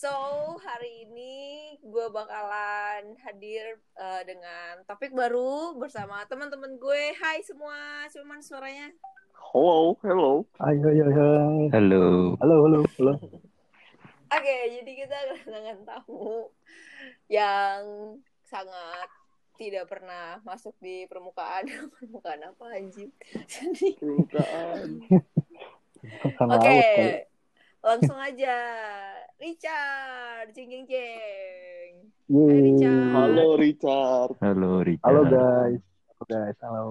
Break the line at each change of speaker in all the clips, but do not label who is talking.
So, hari ini gue bakalan hadir uh, dengan topik baru bersama teman-teman gue. Hai semua, cuman suaranya.
Hello, hello.
Hai, hai, hai, hai.
Halo.
Halo, halo, halo.
Oke, okay, jadi kita kedatangan tamu yang sangat tidak pernah masuk di permukaan permukaan apa anjing jadi
permukaan
oke okay. Langsung aja. Richard jeng jeng jeng
Hai Richard. Halo Richard.
Halo Richard. Halo guys. Halo guys. Halo.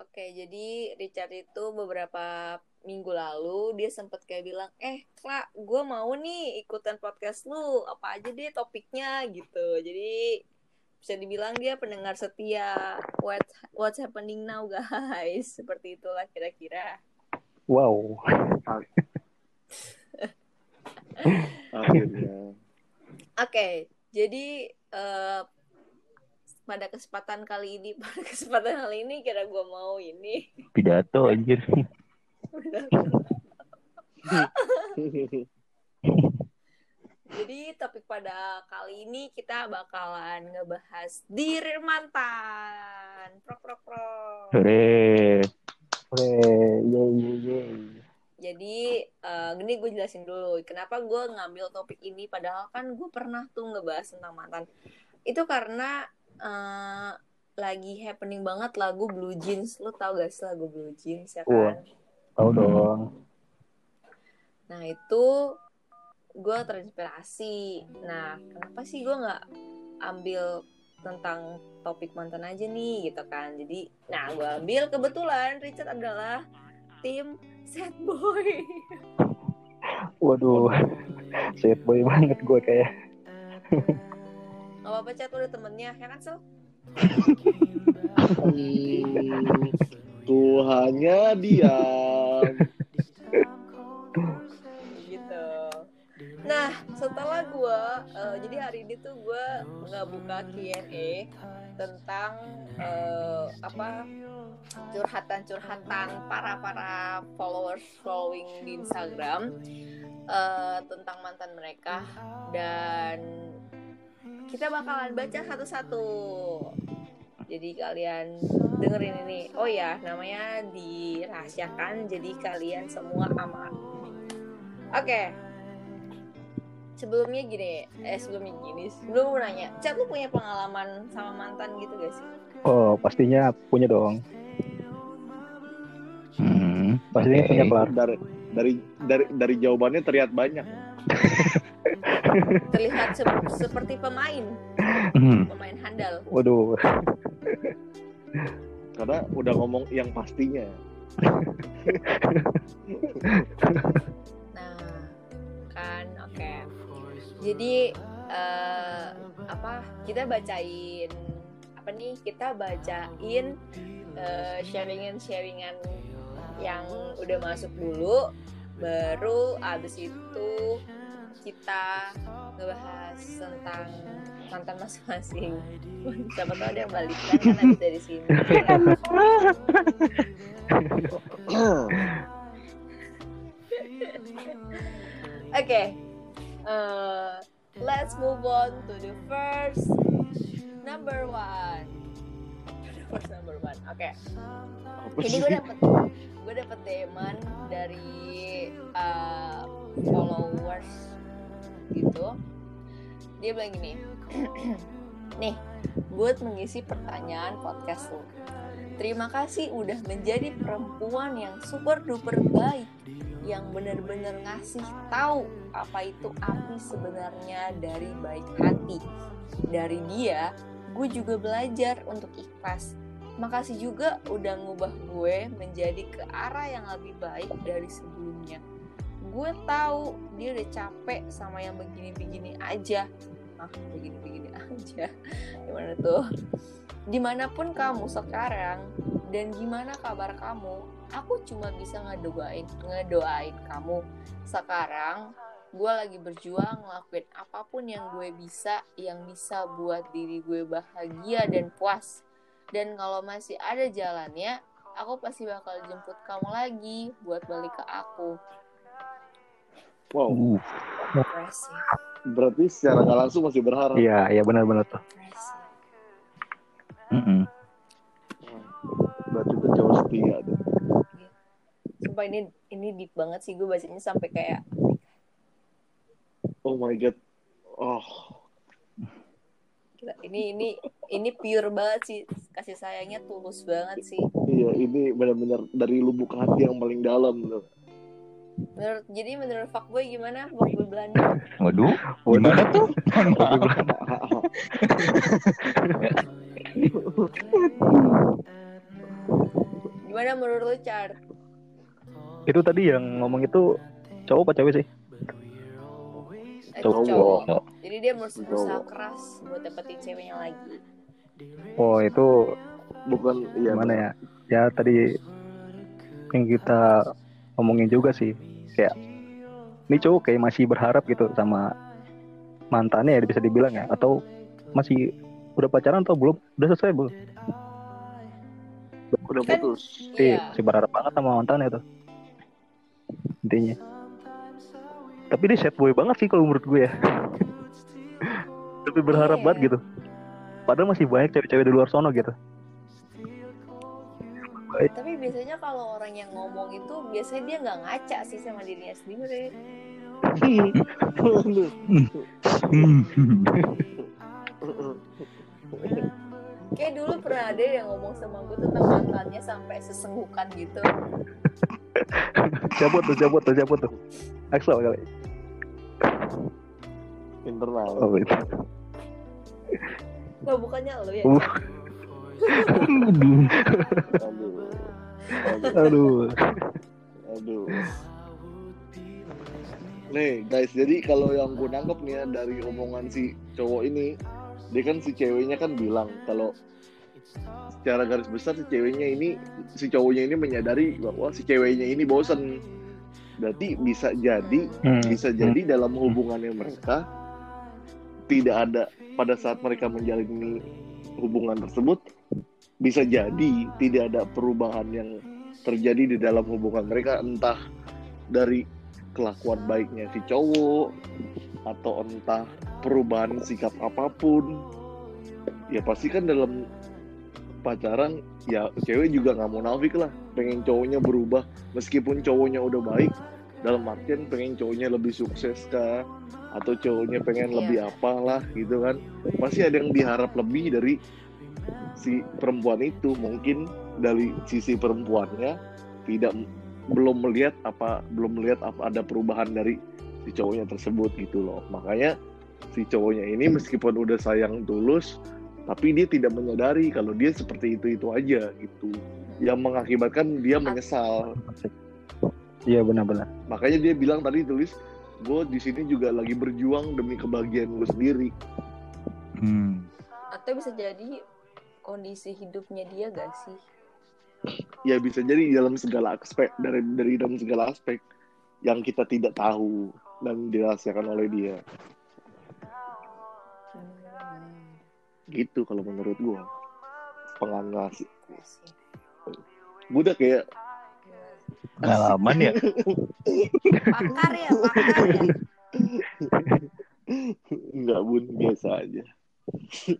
Oke jadi Richard itu beberapa minggu lalu dia sempat kayak bilang eh Kla gue mau nih ikutan podcast lu. Apa aja deh topiknya gitu. Jadi bisa dibilang dia pendengar setia. What what's happening now guys? Seperti itulah kira-kira.
Wow
akhirnya
oke okay, jadi uh, pada kesempatan kali ini pada kesempatan kali ini kira gue mau ini
pidato anjir
Jadi topik pada kali ini kita bakalan ngebahas diri mantan. Pro pro pro.
Hore. Hore. Yeay yeay yeay.
Jadi uh, gini gue jelasin dulu kenapa gue ngambil topik ini padahal kan gue pernah tuh ngebahas tentang mantan. Itu karena uh, lagi happening banget lagu Blue Jeans. Lo tau gak sih lagu Blue Jeans ya kan?
Tahu dong.
Nah itu gue terinspirasi nah kenapa sih gue nggak ambil tentang topik mantan aja nih gitu kan jadi nah gue ambil kebetulan Richard adalah tim sad boy.
Waduh sad boy banget gue kayak
Gak apa-apa chat udah temennya ya kan Sel?
Tuhannya diam
Nah, setelah gue, uh, jadi hari ini tuh gue nggak buka Q&A tentang uh, apa curhatan-curhatan para para followers following di Instagram uh, tentang mantan mereka dan kita bakalan baca satu-satu. Jadi kalian dengerin ini. Oh ya, namanya dirahasiakan. Jadi kalian semua aman. Oke. Okay sebelumnya gini eh sebelumnya gini sebelum nanya Cat lu punya pengalaman sama mantan gitu gak sih
oh pastinya punya dong
pastinya eh, punya kelar dari dari dari dari jawabannya terlihat banyak.
Terlihat se seperti pemain. Hmm. pemain handal.
Waduh.
Karena udah ngomong yang pastinya.
Nah kan oke. Okay jadi uh, apa kita bacain apa nih? Kita bacain uh, sharingan sharingan yang udah masuk dulu baru abis itu kita ngebahas tentang mantan masing-masing. Siapa tahu ada yang balik kan kan dari sini. Oke okay uh, let's move on to the first number one first number one oke okay. ini gue dapet gue dapet deman dari uh, followers gitu dia bilang gini nih buat mengisi pertanyaan podcast lo terima kasih udah menjadi perempuan yang super duper baik yang benar-benar ngasih tahu apa itu arti sebenarnya dari baik hati. Dari dia, gue juga belajar untuk ikhlas. Makasih juga udah ngubah gue menjadi ke arah yang lebih baik dari sebelumnya. Gue tahu dia udah capek sama yang begini-begini aja. Ah, begini-begini aja. Gimana tuh? Di mana pun kamu sekarang dan gimana kabar kamu, aku cuma bisa ngedoain ngedoain kamu sekarang gue lagi berjuang ngelakuin apa pun yang gue bisa yang bisa buat diri gue bahagia dan puas dan kalau masih ada jalannya aku pasti bakal jemput kamu lagi buat balik ke aku
wow
impressive
berarti secara nggak langsung masih berharap.
Iya, iya benar-benar tuh. Mm-mm.
Berarti itu cowok setia tuh.
Sumpah ini ini deep banget sih gue bacanya sampai kayak
Oh my god. Oh,
gila, ini ini ini pure banget sih kasih sayangnya tulus banget sih.
iya ini benar-benar dari lubuk hati yang paling dalam tuh.
Menurut jadi menurut fuckboy gimana fuckboy Belanda?
Waduh, gimana tuh?
Gimana menurut lu Char?
Itu tadi yang ngomong itu cowok apa cewek sih?
Eh,
Cowok.
cowok. Jadi dia harus berusaha keras buat dapetin ceweknya lagi.
Oh, itu
Bukan iya.
gimana ya? Ya tadi yang kita ngomongin juga sih kayak ini cowok kayak masih berharap gitu sama mantannya ya bisa dibilang ya atau masih udah pacaran atau belum udah selesai belum
Udah
Kan-
putus.
Iya,
Iya.
masih berharap banget sama mantannya tuh intinya tapi dia sad boy banget sih kalau menurut gue ya. Tapi berharap
Iya.
banget gitu. Padahal masih banyak cewek-cewek di luar sono gitu.
Tapi biasanya kalau orang yang ngomong itu biasanya dia nggak ngaca sih sama dirinya sendiri. Kayak dulu pernah ada yang ngomong sama gue tentang mantannya sampai sesenggukan gitu.
siapa tuh siapa tuh siapa tuh Axel kali
Internal.
oh gitu
Wah bukannya lo ya?
Uh.
Aduh.
aduh
Aduh. Aduh. Nih guys, jadi kalau yang gue nangkep nih ya dari omongan si cowok ini, dia kan si ceweknya kan bilang kalau secara garis besar si ceweknya ini, si cowoknya ini menyadari bahwa si ceweknya ini bosen. Berarti bisa jadi,
Hmm.
bisa jadi dalam hubungannya mereka tidak ada pada saat mereka menjalani hubungan tersebut bisa jadi tidak ada perubahan yang terjadi di dalam hubungan mereka entah dari kelakuan baiknya si cowok atau entah perubahan sikap apa pun ya pasti kan dalam pacaran ya cewek juga nggak mau nafik lah. Pengen cowoknya berubah meskipun cowoknya udah baik dalam artian pengen cowoknya lebih sukses kah? Atau cowoknya pengen
Iya.
lebih apalah gitu kan? Pasti ada yang diharap lebih dari si perempuan itu. Mungkin dari sisi perempuannya tidak belum melihat apa belum melihat apa ada perubahan dari si cowoknya tersebut gitu loh. Makanya si cowoknya ini meskipun udah sayang tulus tapi dia tidak menyadari kalau dia seperti itu itu aja gitu. Yang mengakibatkan dia menyesal.
Iya benar-benar.
Makanya dia bilang tadi tulis gue di sini juga lagi berjuang demi kebahagiaan gue sendiri.
Hmm.
Atau bisa jadi kondisi hidupnya dia gak sih?
ya bisa jadi dalam segala aspek dari dari dalam segala aspek yang kita tidak tahu dan dirahasiakan oleh dia. Gitu kalau menurut gue
sih.
gue udah kayak
Pengalaman ya?
Pakar ya, pakar ya.
nggak bun. Biasa aja.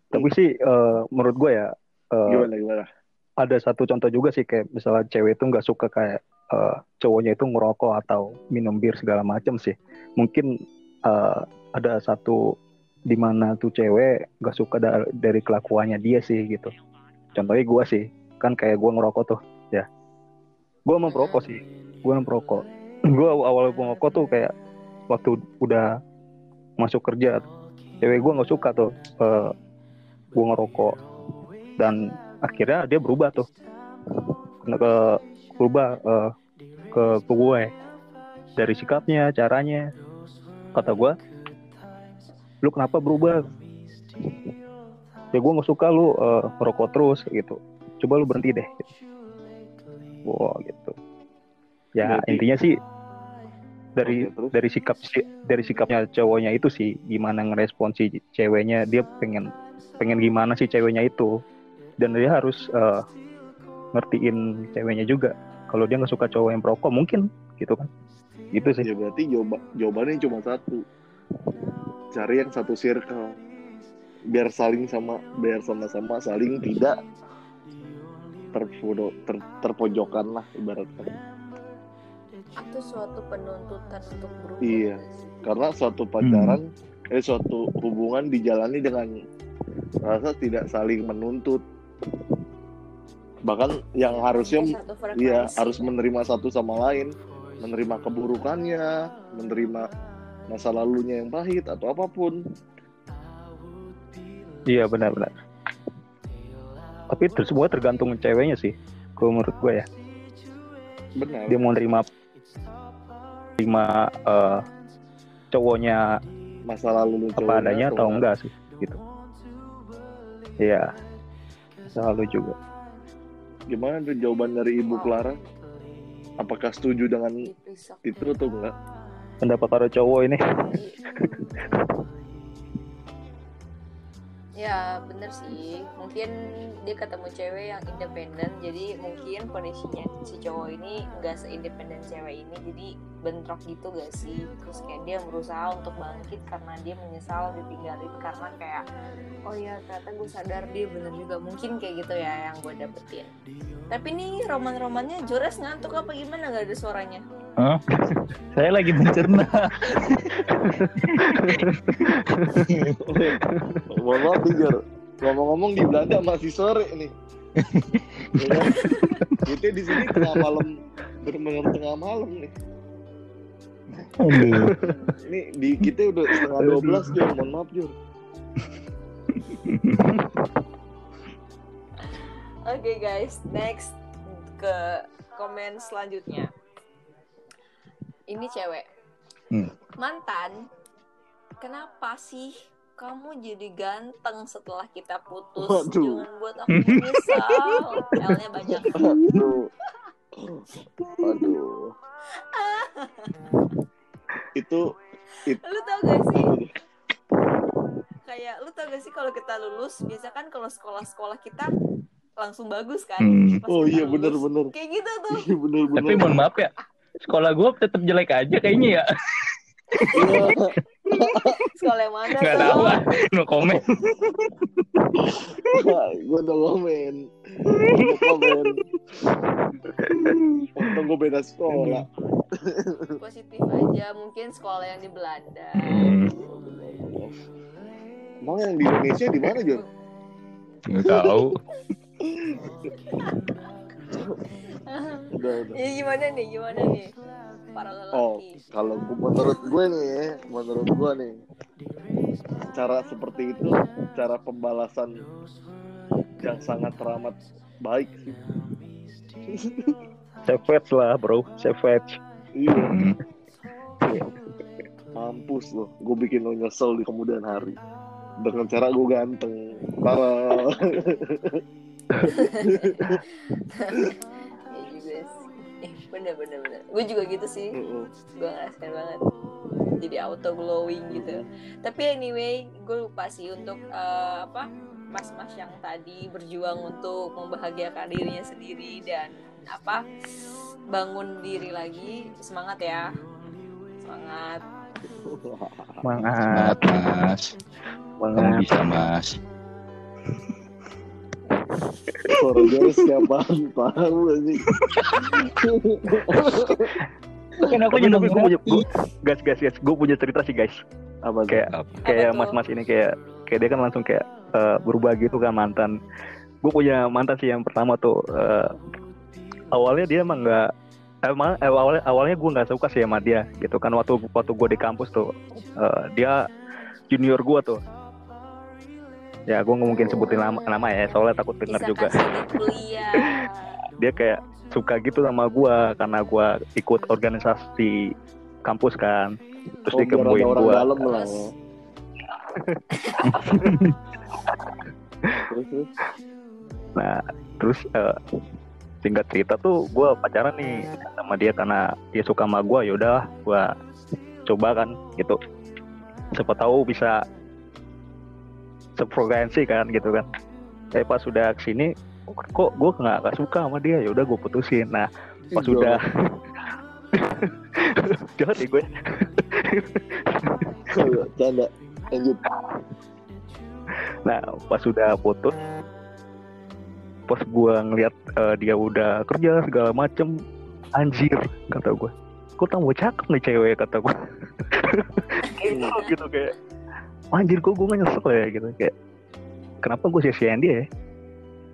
Tapi sih eh, menurut gue ya eh,
gimana gimana?
ada satu contoh juga sih kayak misalnya cewek itu nggak suka kayak eh, cowoknya itu ngerokok atau minum bir segala macam sih mungkin eh, ada satu di mana tuh cewek nggak suka da- dari kelakuannya dia sih gitu. Contohnya gue sih kan kayak gue ngerokok tuh ya. Gue emang perokok sih gue emang perokok. Gue awal perokok tuh kayak waktu udah masuk kerja cewek gue nggak suka tuh eh, gue ngerokok. Dan akhirnya dia berubah tuh ke, berubah eh, ke ke gue dari sikapnya caranya kata gue lu kenapa berubah? Ya gue nggak suka lu eh, ngerokok terus gitu. Coba lu berhenti deh. Wah gitu. Ya
Berarti-
intinya sih dari
terus?
dari sikap si- dari sikapnya cowoknya itu sih gimana ngerespon si ceweknya dia pengen pengen gimana sih ceweknya itu. Dan dia harus eh, ngertiin ceweknya juga. Kalau dia nggak suka cowok yang perokok mungkin gitu kan gitu sih.
Ya berarti jawab jawabannya cuma satu. Cari yang satu circle. Biar saling sama biar sama-sama saling tidak terpodo, ter, terpojokan lah ibaratnya.
Itu suatu penuntutan untuk berubah
Iya. karena suatu pacaran eh suatu hubungan dijalani dengan rasa tidak saling menuntut. Bahkan yang harusnya iya harus menerima satu sama lain menerima keburukannya menerima masa lalunya yang pahit atau apa pun
Iya benar-benar. Tapi itu semua tergantung ceweknya sih. Kalau menurut gue ya,
benar
dia mau nerima terima eh, cowoknya
masa lalu lu
apa adanya atau enggak sih, gitu. Iya, selalu juga.
gimana tuh jawaban dari ibu Clara apakah setuju dengan itu atau enggak?
Pendapat para cowok ini,
Ya bener sih. Mungkin dia ketemu cewek yang independen Jadi mungkin kondisinya si cowok ini Gak seindependen cewek ini Jadi bentrok gitu gak sih? Terus kayak dia berusaha untuk bangkit Karena dia menyesal ditinggalin Karena kayak Oh ya ternyata gue sadar dia bener juga. Mungkin kayak gitu ya yang gue dapetin. Tapi nih roman-romannya Jores ngantuk apa gimana? Gak ada suaranya
Hah? Saya lagi mencerna.
mohon maaf Jor ngomong-ngomong di Belanda masih sore nih ya kita di sini tengah malam benar-benar tengah malam nih
Aduh.
ini di kita udah setengah dua belas Jor mohon maaf Jor
Oke guys, next ke komen selanjutnya. Ini cewek.
Hmm.
Mantan, kenapa sih kamu jadi ganteng setelah kita putus?
Waduh.
Jangan buat aku menyesal. L-nya banyak.
aduh aduh itu
Lu tau gak sih? Kayak lu tau gak sih kalau kita lulus, biasa kan kalau sekolah-sekolah kita langsung bagus kan?
Hmm.
Pas
oh iya
lulus.
bener-bener
Kayak gitu tuh.
iya bener-bener
Tapi mohon maaf ya, sekolah gue tetap jelek aja kayaknya ya.
Sekolah yang mana
Nggak tahu ah, no comment.
gue udah komen Gua komen untung gue beda sekolah.
Positif aja mungkin sekolah yang di Belanda.
Hmm,
emang yang di Indonesia di mana Jor
nggak tahu.
udah udah
ya gimana nih gimana nih para
Oh, kalau gua- menurut gue nih, ya, menurut gue nih, cara seperti itu, cara pembalasan yang sangat teramat baik sih.
savage lah bro, savage.
Iya,
Hmm.
mampus loh. Gue bikin lo nyesel di kemudian hari. Dengan cara gue ganteng. Parah.
ya juga sih. Eh, bener bener bener. Gue juga gitu sih. Gue ngerasain banget. Jadi auto glowing gitu. Tapi anyway gue lupa sih untuk eh, apa mas-mas yang tadi berjuang untuk membahagiakan dirinya sendiri dan apa bangun diri lagi. Semangat ya. Semangat.
Semangat,
Semangat mas, kamu
semangat.
bisa mas.
Suara gue siapa tahu sih.
Kan aku
gue punya, guys, guys, guys, gue punya cerita sih guys.
Apa tuh?
Kayak
Apa?
kayak
tuh?
mas-mas ini kayak kayak dia kan langsung kayak eh, berubah gitu kan mantan. Gue punya mantan sih yang pertama tuh eh, awalnya dia emang nggak emang eh, awalnya awalnya gue nggak suka sih sama dia gitu kan waktu waktu gue di kampus tuh eh, dia junior gue tuh ya gue nggak mungkin sebutin nama, nama ya soalnya takut denger
bisa
juga
di kuliah
dia kayak suka gitu sama gue karena gue ikut organisasi kampus kan terus
Oh, orang
gue
dalam lah. Ya.
Nah, terus eh, singkat cerita tuh gue pacaran nih sama dia karena dia suka sama gue, yaudah gue coba kan gitu. Siapa tahu bisa sefrekuensi kan gitu kan. Tapi pas sudah ke sini, kok gue nggak suka sama dia, yaudah gue putusin. Nah, pas
Iya.
sudah jahat ya gue.
Canda. lanjut
Nah, pas sudah putus, pas gua ngeliat eh, dia udah kerja segala macem, anjir kata gua. Kok tambah cakep nih cewek kata gua. gitu, gitu kayak anjir kok gue nyesel ya gitu. Kayak kenapa gue sia-siain dia ya?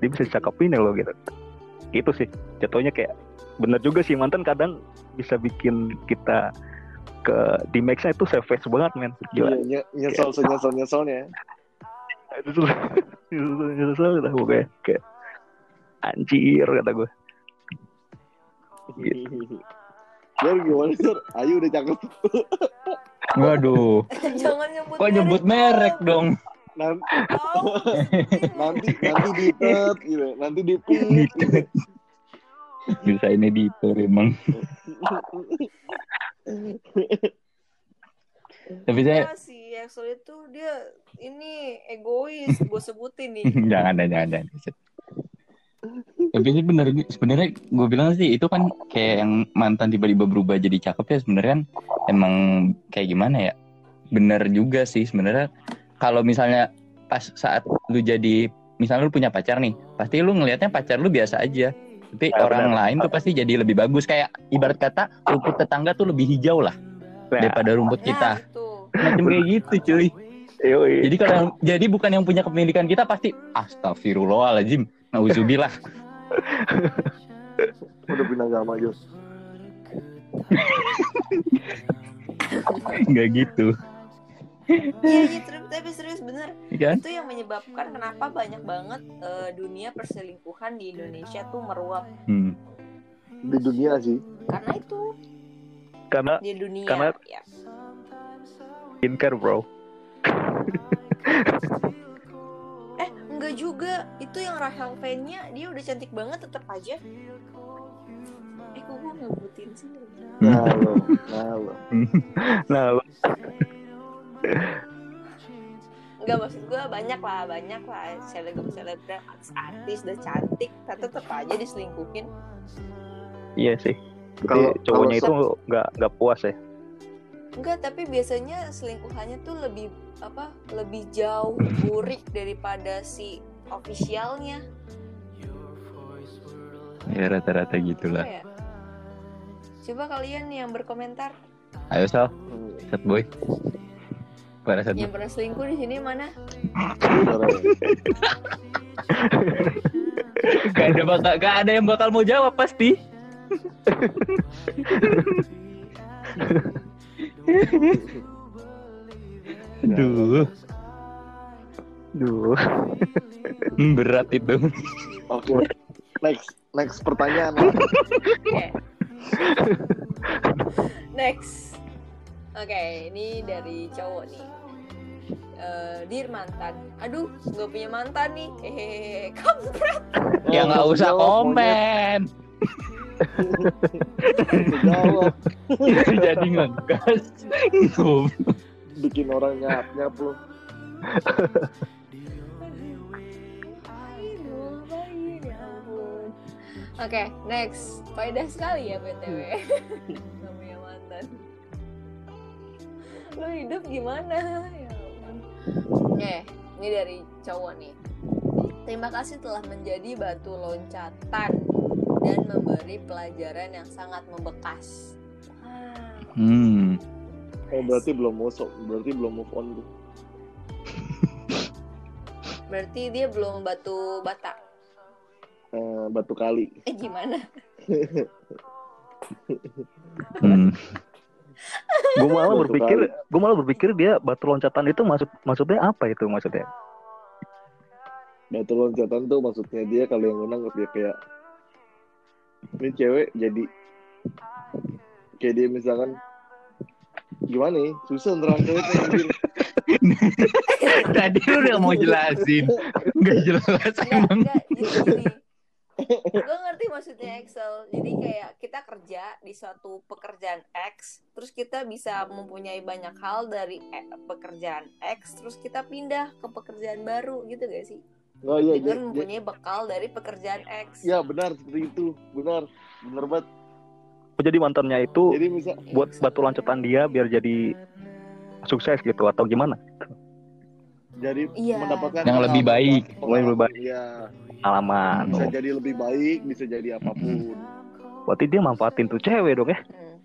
Dia bisa cakep ini loh gitu. Gitu sih. Jatuhnya kayak bener juga sih mantan kadang bisa bikin kita ke di make itu savage banget men.
Iya,
gila.
ny- nyesel senyesel nyeselnya.
Itu tuh nyesel lah gue kayak, kayak anjir kata gue
gimana Jor? Ayu udah cakep
Waduh.
Jangan nyebut
Kok nyebut merek dong?
nanti nanti nanti ditet gitu nanti gitu.
Bisa ini editor emang. Tapi saya
Enggak sih, Axel itu dia ini egois, gue sebutin nih.
jangan ada jangan jangan. Tapi sih bener sebenarnya gue bilang sih itu kan kayak yang mantan tiba-tiba berubah jadi cakep ya sebenarnya kan emang kayak gimana ya? Bener juga sih sebenarnya kalau misalnya pas saat lu jadi misalnya lu punya pacar nih, pasti lu ngelihatnya pacar lu biasa aja. Tapi
Ya,
orang
benar.
lain tuh pasti jadi lebih bagus kayak ibarat kata rumput tetangga tuh lebih hijau lah
Nah,
daripada rumput kita.
Nah, itu.
Macam kayak gitu cuy.
yoi.
Jadi kalau yang- jadi bukan yang punya kepemilikan kita pasti astagfirullahaladzim. Nauzubillah.
udah pindah agama Jor
Enggak gitu.
Iya, iya, terus- tapi serius bener.
Iya Kan?
Itu yang menyebabkan kenapa banyak banget eh, dunia perselingkuhan di Indonesia tuh meruap.
Hmm.
di dunia sih
Karena itu
karena
di dunia.
Karena-
ya.
skincare bro
Eh, enggak juga. Itu yang Rahel Fenya, dia udah cantik banget tetap aja. Eh, kok gue ngebutin sih?
nah lo nah lo
nah lo
Enggak maksud gue banyak lah, banyak lah selebgram selebgram artis udah cantik, tapi tetap aja diselingkuhin.
iya sih
Kalau-
cowoknya itu nggak nggak puas ya
Enggak, tapi biasanya selingkuhannya tuh lebih apa? Lebih jauh burik daripada si officialnya.
Ya rata-rata gitulah.
ya? Coba kalian yang berkomentar
Ayo Sal, set boy. Pada set
yang pernah selingkuh di sini mana?
Gak ada bakal, gak ada yang bakal mau jawab pasti.
Duh.
hmm, berat itu.
oke next next pertanyaan
Oke. Next. Oke, ini dari cowok nih. Eh, dear mantan. Aduh, nggak punya mantan nih. Hehehe. Kampret.
Ya nggak usah komen.
jawab
Jadi ngegas.
bikin orang nyap nyap lo
Oke, next. Faedah sekali ya BTW. Nggak punya mantan. Lo hidup gimana? Ya ampun. Oke, ini dari cowok nih. Terima kasih telah menjadi batu loncatan dan memberi pelajaran yang sangat membekas. Wah,
Hmm.
oh berarti belum masuk berarti belum move on tuh
berarti dia belum batu bata.
Eh, batu kali
Eh gimana?
Hmm.
gue malah
Batu
berpikir gue malah berpikir dia batu loncatan itu maksud maksudnya apa itu maksudnya
batu loncatan tuh maksudnya dia kalau yang menang dia kayak ini cewek jadi kayak dia misalkan gimana nih susah nerangkanya tuh anjir.
Tadi lu udah mau jelasin, nggak jelas
Enggak,
emang.
Gue ngerti maksudnya Excel. Jadi kayak kita kerja di suatu pekerjaan X, terus kita bisa mempunyai banyak hal dari eh, pekerjaan X, terus kita pindah ke pekerjaan baru gitu gak sih?
oh iya
Dengan
iya,
mempunyai bekal dari pekerjaan X.
ya benar seperti itu benar benar banget
Oh, jadi mantannya itu
jadi misal
buat batu loncatan dia biar jadi sukses gitu atau gimana
jadi
Iya.
mendapatkan
Yang lebih baik.
Yang lebih baik.
Iya,
Pengalaman.
bisa jadi lebih baik, bisa jadi apa pun.
Berarti dia manfaatin tuh cewek dong ya?
Hmm.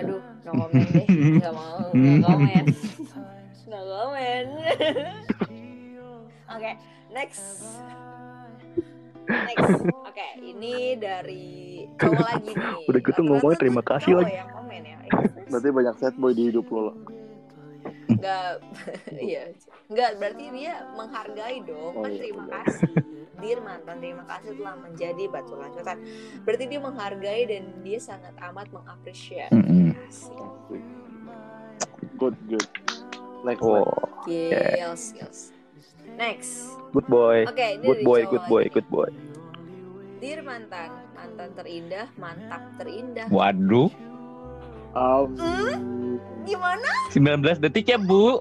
Aduh, no comment deh. Gak mau, no comment. No comment. Oke, next. Next. Oke, ini dari cowok lagi nih.
Udah gitu ngomongnya terima kasih lagi.
yang komen ya.
Berarti banyak sad boy di hidup lo lah.
Enggak, iya. Enggak, berarti dia menghargai dong.
Oh,
kan
iya,
terima kasih. Dir mantan terima kasih telah menjadi batu loncatan. Berarti dia menghargai dan dia sangat amat mengapresiasi.
Mm-mm.
Asik.
Good, good. Next,
Oh.
Skills, skills. Next.
good boy.
Oke, ini
Good boy, good boy, good boy.
Dir mantan, mantan terindah, mantap terindah.
Waduh,
Um,
Gimana?
19 detik ya bu.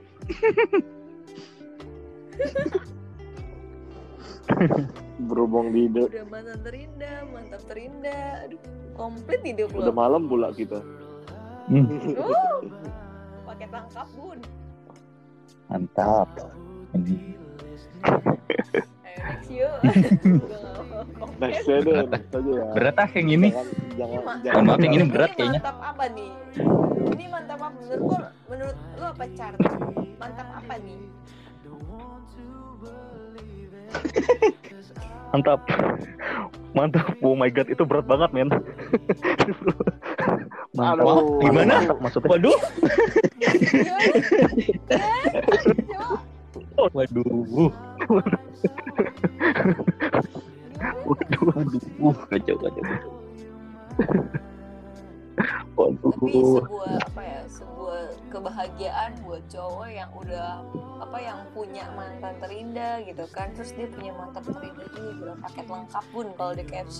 berhubung di hidup.
Udah mantan terindah, mantap terindah. Aduh, komplit hidup
Udah
lo.
malam pula kita.
Uh, paket lengkap bun.
Mantap. Ini
Ayo next yuk.
Next ya deh, next aja ya.
berat ah yang ini.
Jangan, jangan, jangan.
Maaf, yang ini berat
Ini
kayaknya.
Mantap apa nih? Ini mantap apa? Menurut gua, menurut lu apa car? Mantap apa nih?
Mantap. Mantap. Oh my god, itu berat banget, men. Mantap.
Aduh.
Gimana? Maksudnya?
Waduh,
Coba.
waduh,
Waduh.
waduh, kacau kacau.
Waduh.
Tapi sebuah apa ya? Sebuah kebahagiaan buat cowok yang udah apa yang punya mantan terindah gitu kan. Terus dia punya mantan terindah juga paket lengkap pun kalau di KFC.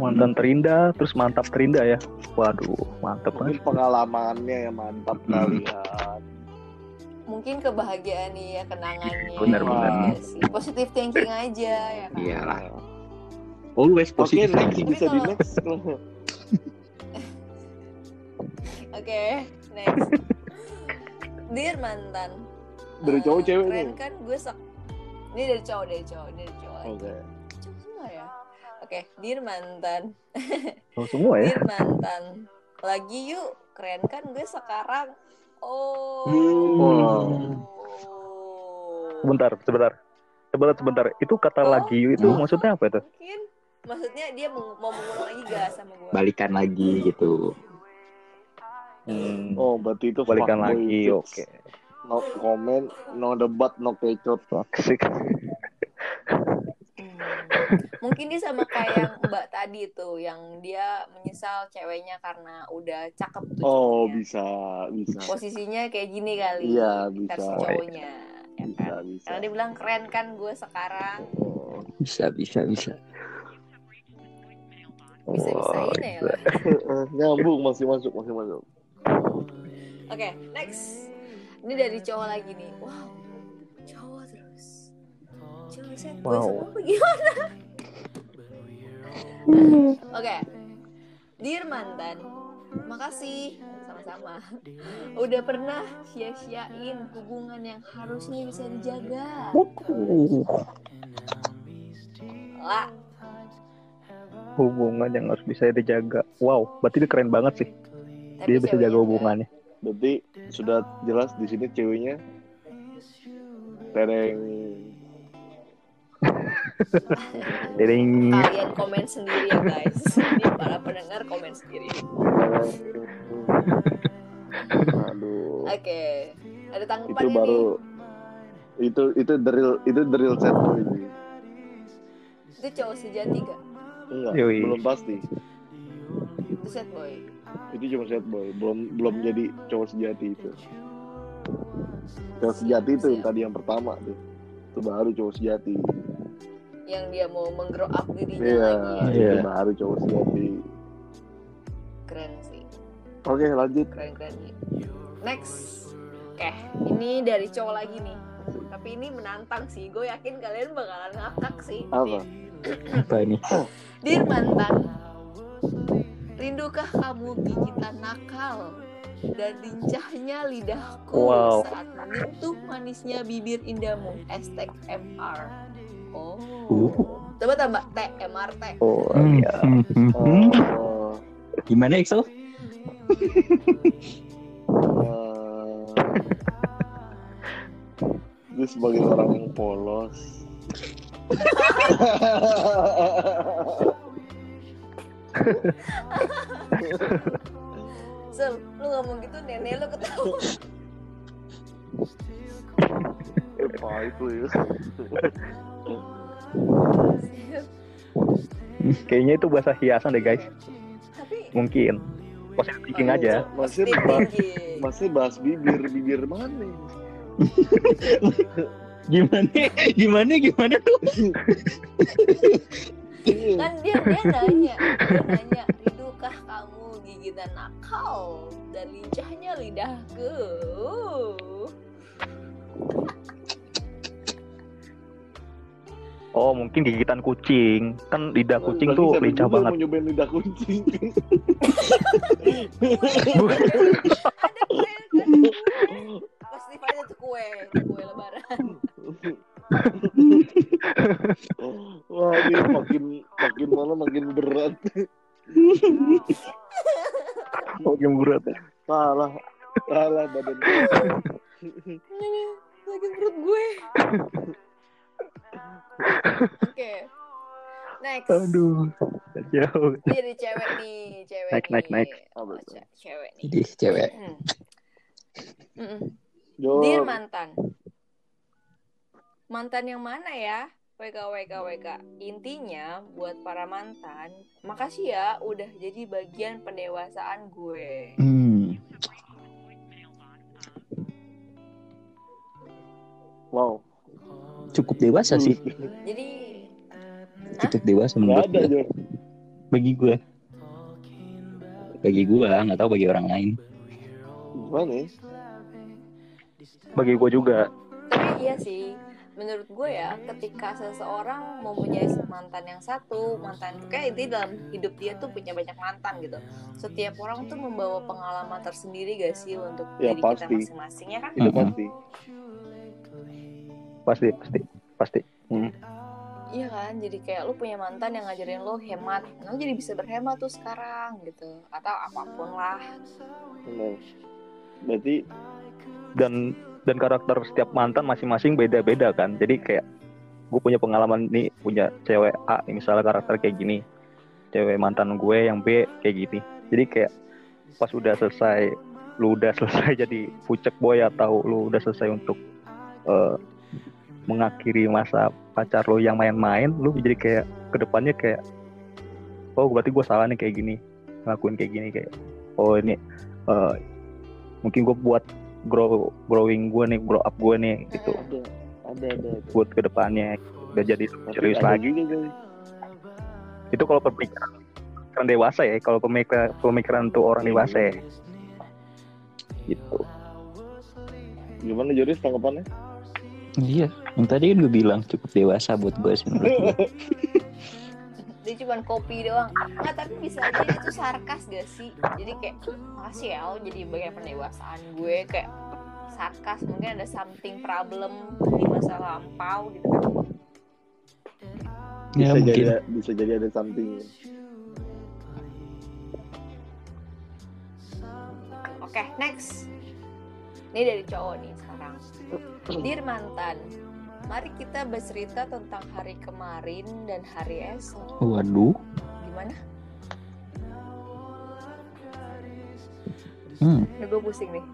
Mantan terindah, terus mantap terindah ya. Waduh, mantap
Mungkin
banget.
pengalamannya yang mantap
Hmm.
Ya.
Mungkin kebahagiaan nih ya kenangannya.
Bener,
bener.
Iya sih. Positive thinking aja ya kan.
Iyalah. Always positif.
next
Tapi
bisa di next.
Oke, next. Dear mantan.
Dari
Eh,
cowok cewek
keren
nih?
kan gue sak. Ini dari cowok, dari cowok, ini dari cowok.
Oke.
Cowok semua ya. Oke, dear mantan.
Oh, semua ya.
Dear mantan. Lagi yuk, keren kan gue sekarang. Oh.
Hmm.
Sebentar, sebentar. Sebentar, sebentar. Itu kata
Oh.
lagi itu
Hmm.
maksudnya apa itu?
Mungkin maksudnya dia mau, mau mengulang lagi gak sama gue?
Balikan lagi gitu.
Hmm.
Oh, berarti itu
Balikan lagi, oke.
No comment, no debat, no kecot.
Toxic.
Mungkin dia sama kayak yang Mbak tadi tuh, yang dia menyesal ceweknya karena udah cakep tuh
Oh,
cowoknya.
bisa, bisa.
Posisinya kayak gini kali.
Iya,
versi
bisa.
cowoknya. Ya
Bisa,
kan?
bisa.
Karena dia bilang keren kan gue sekarang.
Oh.
Bisa bisa bisa.
Bisa-bisain ya.
gila.
Eh, Nyambung, masih masuk, masih masuk.
Oke, next. Ini dari cowok lagi nih. Wow.
Wow.
gimana? Oke, dear mantan, makasih sama-sama. Udah pernah sia-siain hubungan yang harusnya bisa dijaga. Lah,
Hubungan yang harus bisa dijaga. Wow, berarti dia keren banget sih.
tapi
Dia bisa jaga hubungannya.
Berarti sudah jelas di sini ceweknya tereng
Dering.
Kalian komen sendiri ya guys. Ini para pendengar komen sendiri.
Aduh.
Oke, ada
itu
tanggapannya
baru
nih.
itu itu the real itu the real set boy sih.
Itu cowok sejati gak?
Enggak,
Yoi.
belum pasti.
Itu set boy.
Itu cuma set boy, belum belum jadi cowok sejati itu. Cowok sejati itu yang tadi yang pertama tuh. Itu baru cowok sejati.
Yang dia mau menggrow up dirinya
Iya,
lagi ya.
Iya.
baru cowok sejati.
Keren sih.
Oke, lanjut.
Keren keren nih. Next. Oke, ini dari cowok lagi nih. Tapi ini menantang sih. Gue yakin kalian bakalan ngakak sih.
Apa?
Apa ini?
Dir mantan. Rindukah kamu gigitan nakal? dan lincahnya lidahku
Wow.
saat menyentuh manisnya bibir indahmu. Hashtag MR. Oh. Coba tambah T, MR T.
Oh
Hmm,
iya.
hmm.
Oh,
Gimana Excel?
eh, dia sebagai orang yang polos.
Sel, lu ngomong gitu nenek lu ketawa.
Apa itu ya?
Kayaknya itu bahasa hiasan deh guys.
Tapi
Mungkin. Positive thinking aja.
Masih bahas, masih bahas bibir, bibir mana?
Gimana? Gimana? Gimana tuh?
Iya.
kan dia dia nanya dia nanya ridukah kamu gigitan nakal dan lincahnya lidahku
Oh mungkin gigitan kucing. Kan lidah kucing
Berarti
tuh lincah
juga
banget.
Mau nyobain lidah kucing.
ada tuh kue kue lebaran
Wah ini makin makin malam makin berat.
Makin berat ya.
Salah, salah badan.
sakit perut gue oke next
Aduh. Jauh.
ini dari cewek nih cewek nih
next, next.
Apa
Oh, cewek nih
Jadi cewek.
Hmm.
Jor,
Dear mantan Mantan yang mana ya? WK WK WK Intinya buat para mantan Makasih ya udah jadi bagian pendewasaan gue
Hmm.
wow.
Cukup dewasa sih.
Jadi
Cukup dewasa menurut
ada
gue. Bagi gue. Bagi gue, nggak tahu bagi orang lain.
Gimana ya?
Bagi gue juga.
Iya sih Menurut gue ya Ketika seseorang mempunyai mantan yang satu Mantan Kayak itu dalam hidup dia tuh punya banyak mantan gitu Setiap orang tuh membawa pengalaman tersendiri gak sih Untuk
Ya,
diri kita
pasti.
masing-masing ya kan
Itu
Mm-mm.
pasti.
Pasti, pasti, pasti. Hmm.
Iya kan, jadi kayak lu punya mantan yang ngajarin lo hemat, lo jadi bisa berhemat tuh sekarang gitu, atau apa pun
lah. Berarti
Dan dan karakter setiap mantan masing-masing beda-beda kan. Jadi kayak gue punya pengalaman nih punya cewek A misalnya karakter kayak gini. Cewek mantan gue yang B kayak gini. Jadi kayak pas udah selesai lu udah selesai jadi pucek boy atau lu udah selesai untuk eh, mengakhiri masa pacar lo yang main-main, lu jadi kayak ke depannya kayak oh berarti gue salah nih kayak gini ngelakuin kayak gini kayak oh ini eh, mungkin gue buat grow growing gue nih grow up gue nih gitu
ada, ada, ada. ada.
buat ke depannya udah jadi serius
ada
lagi
juga
itu kalau pemikiran pemikiran dewasa ya kalau pemikiran pemikiran tuh orang dewasa ya gitu
Gimana Joris tanggapannya?
Iya, yang tadi kan gue bilang cukup dewasa buat gue sih menurut gue.
Dia cuma kopi doang. Nggak, tapi bisa aja itu sarkas gak sih? Jadi kayak, makasih ya lo jadi bagian pendewasaan gue kayak sarkas mungkin ada something problem di masa lampau gitu kan.
Ya
bisa
mungkin.
jadi bisa jadi ada something.
Oke, next. Ini dari cowok nih sekarang. Dear mantan, mari kita bercerita tentang hari kemarin dan hari esok.
Waduh.
Gimana?
Hmm.
Ini gue pusing nih.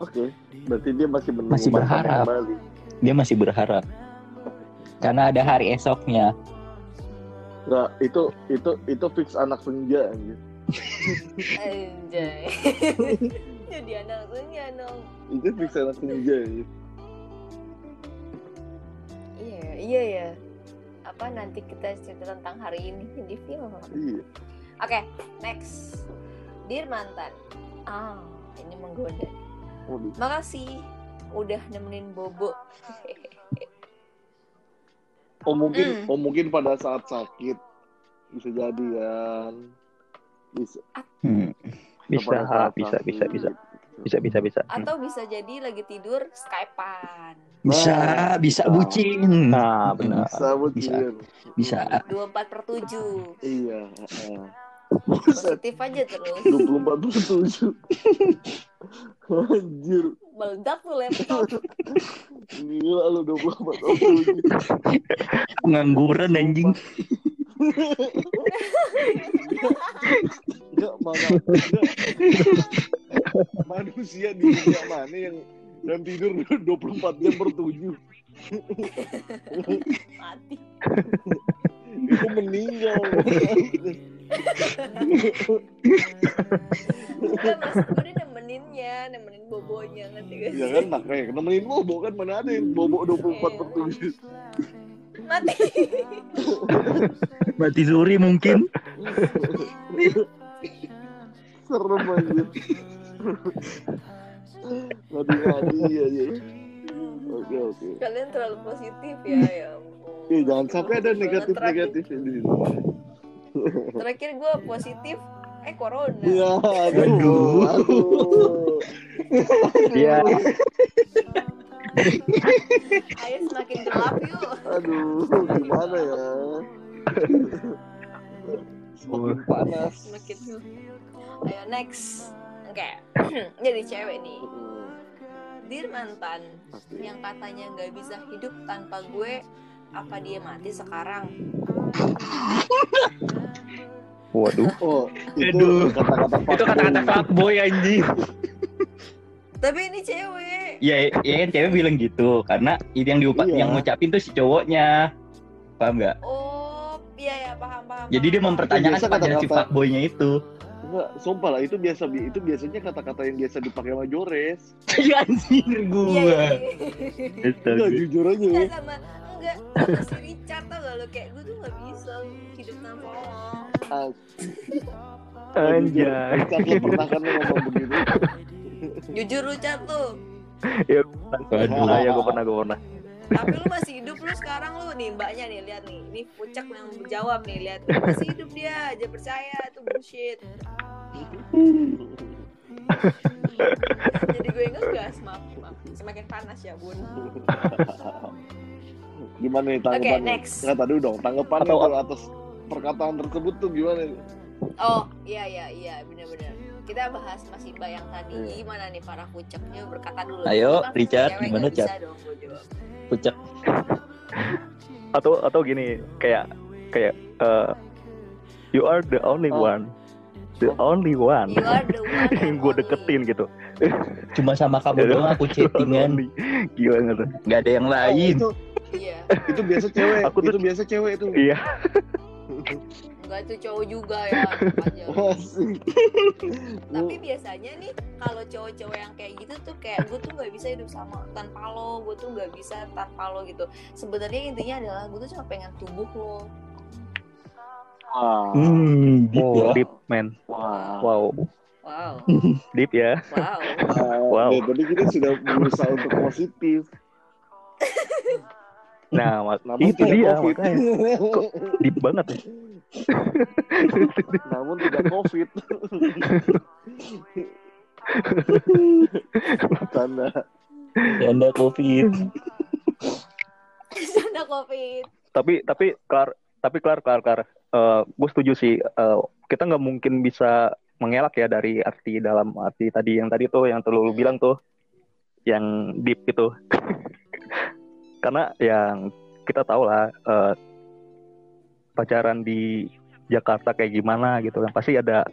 Oke, berarti dia masih menunggu
Masih berharap.
kembali.
Dia masih berharap. Karena ada hari esoknya.
Nggak, itu itu itu fix anak senja anjir.
Anjay. Jadi anak senja dong.
Itu fix anak senja anjir.
Iya, iya ya. Apa nanti kita cerita tentang hari ini di film.
Iya.
Oke, next. Dear mantan. Ah, ini menggoda.
Waduh.
Makasih udah nemenin Bobo.
Oh mungkin
Hmm.
oh mungkin pada saat sakit bisa jadi kan. Bisa.
Hmm.
Bisa, bisa, bisa, bisa. Bisa bisa bisa. Hmm.
Atau bisa jadi lagi tidur Skypean.
Bisa, bisa bucin.
Nah, benar.
Bisa,
Bisa.
Bocil.
Bisa.
24 per 7.
Iya. heeh. Buset,
Positif aja terus.
24 per 7. Anjir.
Meledak tuh laptop.
Gila lu 24 per 7.
Pengangguran anjing.
Enggak, mana enggak. Manusia di dunia mana yang dan tidur 24 jam per 7
Mati.
itu meninggal
Enggak maksud gue dia nemeninnya, nemenin bobonya ngerti gak
ya kan makanya nemenin bobo kan mana ada yang bobo 24 per 7
Mati.
Mati suri mungkin.
serem aja ngadi-ngadi aja oke oke
Kalian terlalu positif ya, ya ampun.
Eh, jangan sampai ada negatif
terakhir-
negatif di sini
Terakhir gue positif, eh corona.
ya aduh
Aduh.
aduh
Iya.
Ayo semakin gelap yuk.
aduh gimana ya semakin panas
Semakin. Ayo next. Oke. Jadi cewek nih. Dir mantan
Pasti.
yang katanya nggak bisa hidup tanpa gue, apa dia mati sekarang?
Waduh.
oh itu
Aduh.
kata-kata
Itu kata-kata fuckboy anjing.
Tapi ini cewek.
Ya, ya kan cewek bilang gitu karena itu yang diupa
Iya.
yang ngucapin tuh si cowoknya. Paham nggak?
Oh, iya ya paham paham.
Jadi dia mempertanyakan kepada si
kata-kata-
fuckboynya itu.
Enggak, sumpah lah itu biasa itu biasanya kata-kata yang biasa dipakai sama Jores.
Ya anjir
Iya,
gua.
iya, iya.
Enggak jujur aja ya.
Enggak sama enggak si Richard tau gak lo kayak gue tuh gak bisa hidup tanpa lo.
Ah,
Anjay.
Richard lo pernah kan lo ngomong begitu.
Jujur lu Chat tuh.
Ya, ya gue pernah gue pernah.
Tapi lu masih hidup lu sekarang lu nih mbaknya nih lihat nih. Ini pucak yang menjawab nih lihat. Masih hidup dia, aja percaya itu bullshit. Jadi gue ngegas maaf, maaf. Semakin panas ya bun.
Gimana nih tanggapan?
next.
Nggak tadi dong, tanggapan
Atau-
kalau atas perkataan tersebut tuh gimana? nih?
Oh iya iya iya benar-benar. Kita bahas masih Mbak yang tadi
Iya.
gimana nih para pucaknya berkata dulu.
Ayo,
Kan
Richard, gimana, Chat? Pucak.
Atau atau gini kayak kayak eh, you are the only
Oh.
one, the only one
You are the one
yang gue
only.
deketin gitu.
Cuma sama kamu doang aku chattingan.
Gila nggak tuh?
Nggak ada yang lain.
Oh, itu
Iya.
itu biasa cewek.
Aku tuh-
itu biasa cewek itu.
Iya.
Enggak itu cowok juga ya. Tapi biasanya nih kalau cowok-cowok yang kayak gitu tuh kayak gue tuh nggak bisa hidup sama tanpa lo, gue tuh nggak bisa tanpa lo gitu. Sebenarnya intinya adalah gue tuh cuma pengen tubuh lo.
Wah.
Hmm, deep ya.
deep man.
Wah.
Wow,
Wow,
deep ya.
wow.
Wow.
Ya, tadi kita sudah berusaha untuk positif.
Nah, mak- itu dia
COVID.
makanya deep banget ya.
Namun tidak COVID. Tanda.
Anda covid.
Sudah covid.
Tapi tapi kelar tapi kelar kelar kelar. gue setuju sih. eh, kita nggak mungkin bisa mengelak ya dari arti dalam arti tadi yang tadi tuh yang terlalu bilang tuh yang deep itu. Karena yang kita tahu lah eh, pacaran di Jakarta kayak gimana gitu kan pasti ada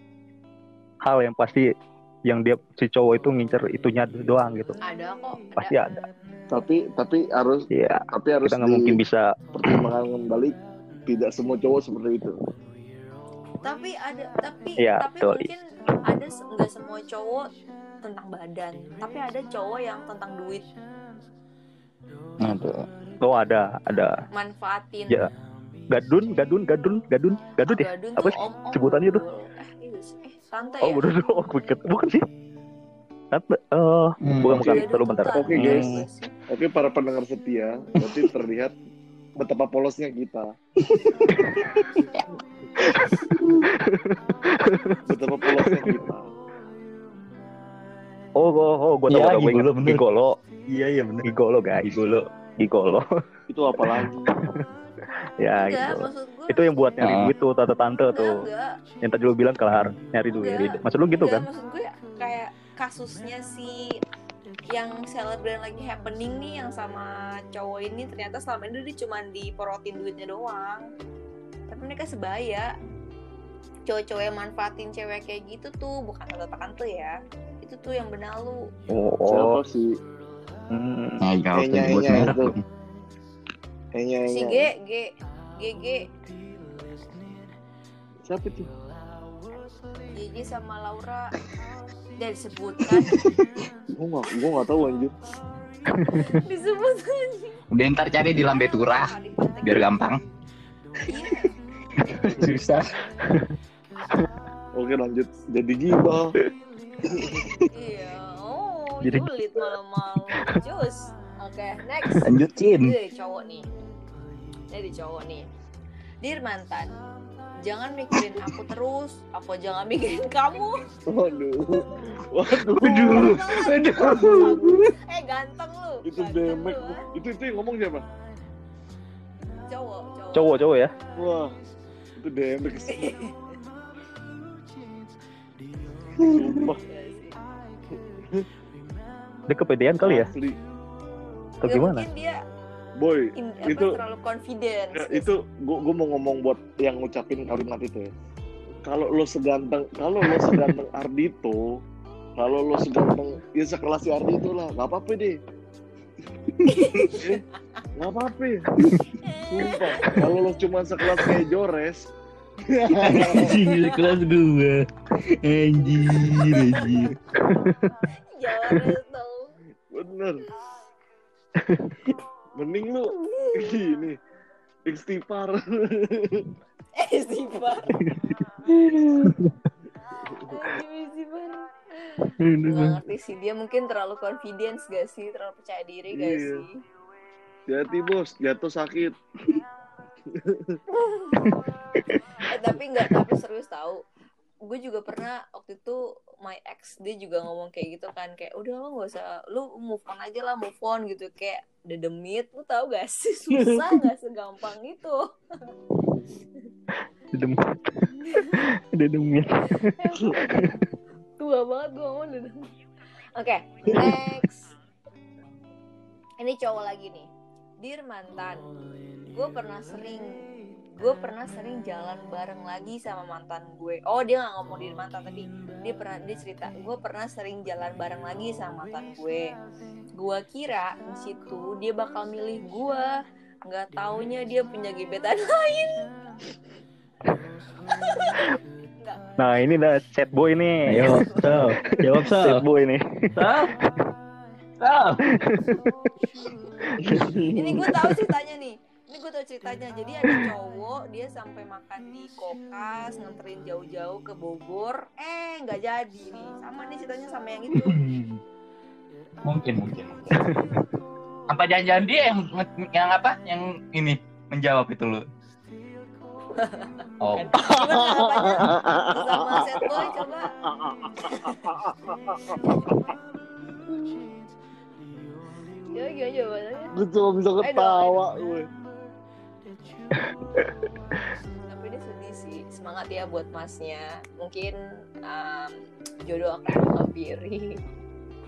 hal yang pasti yang dia si cowok itu ngincer itunya doang gitu
Ada kok.
pasti
Ada.
ada
Tapi tapi harus
ya
tapi harus
kita nggak mungkin bisa
dipertimbangkan kembali tidak semua cowok seperti itu.
Tapi ada tapi
Iya,
tapi
betul.
mungkin ada nggak semua cowok tentang badan, tapi ada cowok yang tentang duit,
Nah, tuh.
oh ada ada
manfaatin.
Ya, gadun gadun gadun gadun gadun ya
Gadun
Apa sih
om om.
sebutannya tuh?
Eh, tante
oh
ya.
bener oh bukan bukan sih Tante, eh
Hmm,
bukan bukan terlalu bentar
tuh
Oke,
tante
guys.
sih.
Oke para pendengar setia, berarti terlihat betapa polosnya kita. betapa polosnya kita.
oh oh, oh gue tahu
Iya,
gua tahu, gua
gigolo, bener.
gigolo
Iya iya bener.
gigolo guys
Gigolo.
gigolo
Itu apa lagi?
ya
enggak
gitu.
maksud gue
itu yang buat nyari
Ah.
duit tuh tante-tante
enggak,
tuh.
Enggak
yang tadi lu bilang kelar nyari duit.
Enggak.
maksud lu gitu
Enggak,
kan?
maksud gue kayak kasusnya si yang selebgram lagi happening nih yang sama cowok ini ternyata selama ini dia cuma diporotin duitnya doang. Tapi mereka sebaya. Cowok-cowok yang manfaatin cewek kayak gitu tuh bukan tante-tante ya. Itu tuh yang benalu
oh,
Siapa
oh.
sih?
Hmm.
Nah, kalau
Kayaknya
sebut
iya,
dong.
Kayaknya
si G G G G
Siapa tuh?
GG sama Laura dan disebutkan
Gue gak, gue gak tahu anjir.
disebutkan
Udah ntar cari di lambe turah biar gampang.
Iya.
Susah.
Oke lanjut. Jadi gibah.
Iya, oh,
Jadi-
malam-malam. Cus. Oke, next.
Lanjutin.
Dari cowok nih. Ini dari cowok nih. Dear mantan, jangan mikirin aku terus, aku jangan mikirin kamu.
Waduh. Waduh.
Aduh. Aduh.
Eh, ganteng lu.
Itu
Ganteng
demek.
lu, ah.
Itu itu yang ngomong siapa?
Cowok, cowok.
cowok cowok ya
Wah. Itu demek. Sumpah.
Sih.
dia kepedean kali ya
Asli.
atau
Ya,
gimana
Mungkin dia
Boy,
in, apa,
Itu-
terlalu confident.
Ya, itu gue gue mau ngomong buat yang ngucapin kalimat itu ya. Kalau lo seganteng, kalau lo seganteng Ardito, kalau lo seganteng ya sekelas si Ardito lah, nggak apa-apa deh. Eh, nggak apa-apa. Sumpah, kalau lo cuma sekelas kayak Jores,
Anjing kelas gua. Anjir, anjir.
Jores tau.
bener. Mending lo ini istighfar.
Eh, istighfar. Ngerti sih dia mungkin terlalu confidence gak sih terlalu percaya diri gak
Iya.
sih
Jadi bos, jatuh sakit.
eh, tapi nggak tapi serius tahu gue juga pernah waktu itu my ex dia juga ngomong kayak gitu kan kayak udah lo nggak usah lu move on aja lah move on gitu. Kayak dedemit lu tahu gak sih? Susah gak segampang itu?
Dedemit dedemit
tua banget gue ngomong dedemit oke next. Ini cowok lagi nih. Dear mantan gue pernah sering gue pernah sering jalan bareng lagi sama mantan gue oh dia nggak ngomong di mantan tapi dia pernah dia cerita gue pernah sering jalan bareng lagi sama mantan gue gue kira di situ dia bakal milih gue nggak taunya dia punya gebetan lain
nah ini dah set boy nih
Ayo, Sal. Jawab,
set
Sal.
boy nih
Sal. Sal.
ini gue tahu ceritanya nih ini gue tahu ceritanya. Jadi ada cowok dia sampai makan di kokas nganterin jauh-jauh ke Bogor. Eh nggak jadi nih. Sama nih ceritanya sama yang itu.
Mungkin, mungkin. Apa jangan-jangan dia yang yang apa? Yang ini menjawab itu lu. Oh,
sama set boy coba. Ya gimana jawabannya?
Gue cuma bisa ketawa gue.
Tapi ini sedih sih semangat ya buat masnya mungkin um, jodoh akan menghampiri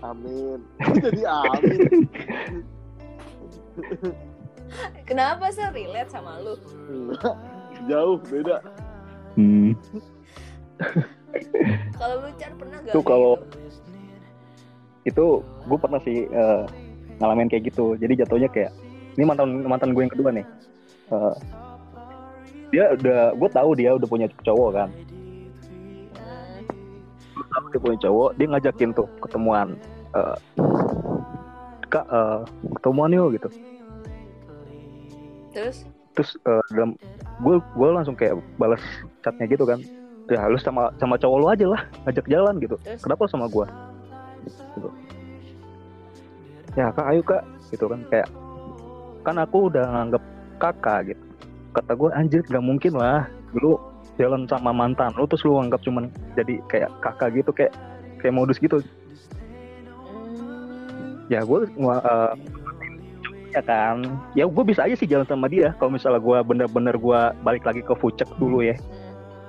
Amin. Jadi amin.
kenapa sih relate sama lu
Enggak. Jauh beda.
hmm.
kalau lu Chan pernah gak
Tuh, kalau-
gitu?
itu gue pernah sih eh, ngalamin kayak gitu jadi jatuhnya kayak ini mantan mantan gue yang kedua nih Eh, dia udah gue tahu dia udah punya cowok kan. Tahu dia punya cowok dia ngajakin tuh ketemuan eh, kak eh, ketemuan yuk gitu.
Terus?
Terus eh, dalam gue gue langsung kayak balas chatnya gitu kan. Ya lu sama sama cowok lu aja lah ngajak jalan gitu.
Terus?
Kenapa sama gue gitu. ya kak ayo kak gitu kan kayak kan aku udah nganggep kakak gitu. Kata gue anjir gak mungkin lah. Lu jalan sama mantan lu terus lu anggap cuman jadi kayak kakak gitu kayak kayak modus gitu. Ya gue uh, ya kan. Ya gue bisa aja sih jalan sama dia. Kalau misalnya gue bener-bener gue balik lagi ke Fucek dulu ya.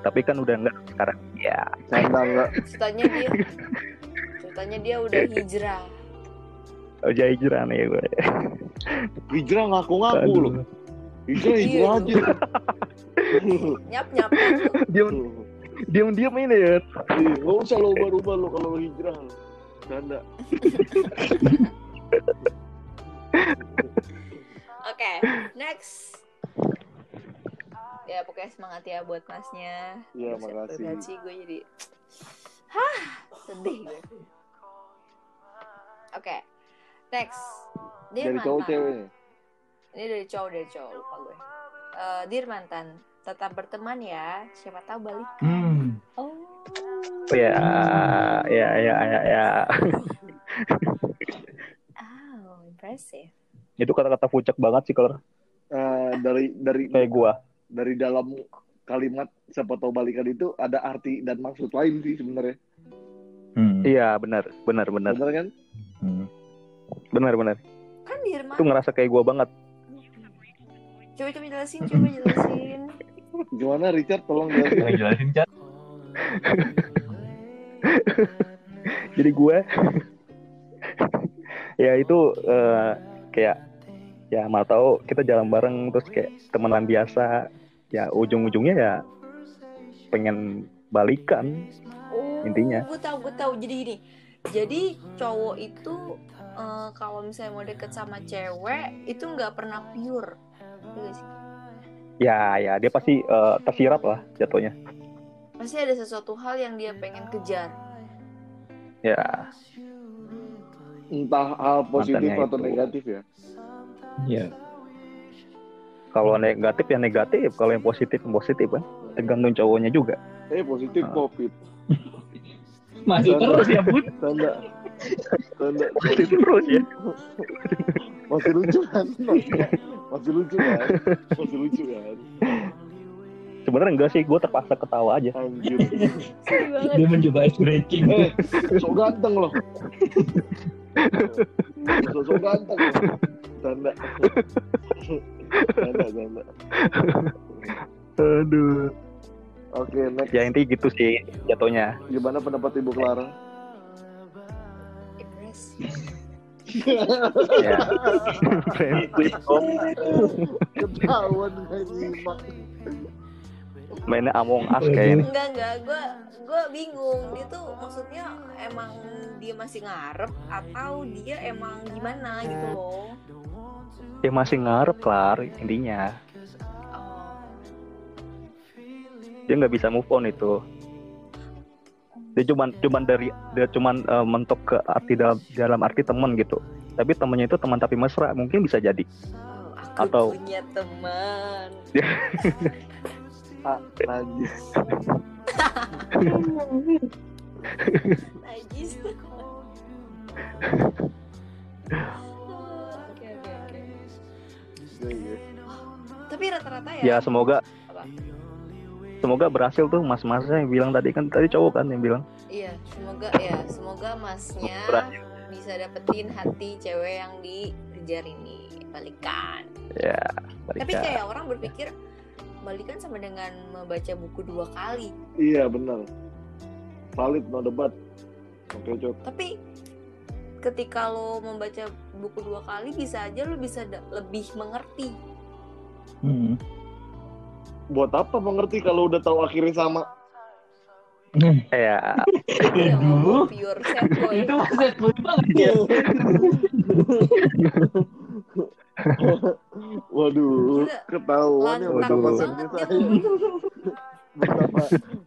Tapi kan udah enggak sekarang. Ya.
Enggak?
Ceritanya dia ceritanya dia udah hijrah.
aja hijrah nih gue
Hijrah ngaku-ngaku loh.
Iya,
hijrah aja.
Nyap nyap.
diam diam diam ini ya
Iya, Nggak usah lo ubah-ubah lo kalau hijrah. lo. Canda.
Oke, next. Ya pokoknya semangat ya buat masnya.
Iya, makasih.
bergaji, gue jadi Hah, sedih gue. Oke, next. Dear
Dari cowok
mantan. Ini dari cowok dari cowok lupa gue. Eh, dear mantan, tetap berteman ya. Siapa tahu balik.
Hmm.
Oh.
Ya ya ya ya ya
Oh, impressive.
itu kata-kata Fucek banget sih kalau
Eh, dari dari
kayak gua
dari dalam kalimat siapa tahu balikan itu ada arti dan maksud lain sih sebenarnya.
Hmm.
iya benar benar benar
Bener kan?
Hmm.
benar benar
Kan Dirman.
itu ngerasa kayak gua banget
Coba coba jelasin, coba jelasin.
Gimana Richard tolong jelasin.
jelasin Chat.
jadi gue ya itu eh, kayak ya mau tahu kita jalan bareng terus kayak temenan biasa ya ujung-ujungnya ya pengen balikan
Oh,
Intinya.
Gue tahu, gue tahu. Jadi gini. Jadi cowok itu eh, kalau misalnya mau deket sama cewek itu nggak pernah pure. Sih?
ya ya dia pasti eh, tersirat lah jatuhnya
Pasti ada sesuatu hal yang dia pengen kejar.
ya
Entah hal positif
Mantannya
atau
itu.
negatif ya.
Iya.
kalau negatif ya negatif kalau yang positif yang positif kan tergantung cowoknya juga
Eh positif
Ah.
covid.
Masih terus ya, Bud.
Tanda. Tanda.
positif terus ya
Masih lucu kan? Masih lucu kan? Masih lucu kan?
sebenarnya enggak sih gue terpaksa ketawa aja
Anjir.
Dia mencoba ice breaking.
Eh, sok ganteng loh. Sok sok ganteng loh. Tanda. Tanda, tanda.
aduh
Oke, next.
ya intinya gitu sih jatuhnya
Gimana pendapat Ibu Clara?
Impress.
Ya.
Ketahuan
mainnya Among Us kayaknya
Enggak enggak, gue gue bingung. Dia tuh maksudnya emang dia masih ngarep atau dia emang gimana gitu loh.
ya masih ngarep kelar intinya
Oh.
dia nggak bisa move on itu dia cuman cuman dari dia cuman eh, mentok ke arti dalam dalam arti teman gitu tapi temennya itu teman tapi mesra mungkin bisa jadi
Oh, aku
Atau-
punya teman.
Ah, najis. Iya, iya.
Tapi rata-rata ya.
ya semoga
Apa?
Semoga berhasil tuh mas-masnya yang bilang tadi kan tadi cowok kan yang bilang
Iya, semoga ya, semoga masnya
Berhasil.
bisa dapetin hati cewek yang dikejar ini balikan.
ya
Tapi
balikan.
kayak orang berpikir balikan sama dengan membaca buku dua kali.
Iya benar. Valid no debat. Oke cok.
Tapi ketika lo membaca buku dua kali bisa aja lo bisa lebih mengerti.
Hmm.
Buat apa mengerti kalau udah tahu akhirnya sama?
ya
boy.
Itu set boy banget ya.
Waduh, ketahuan ya betapa
Waduh.
setnya saya. Betapa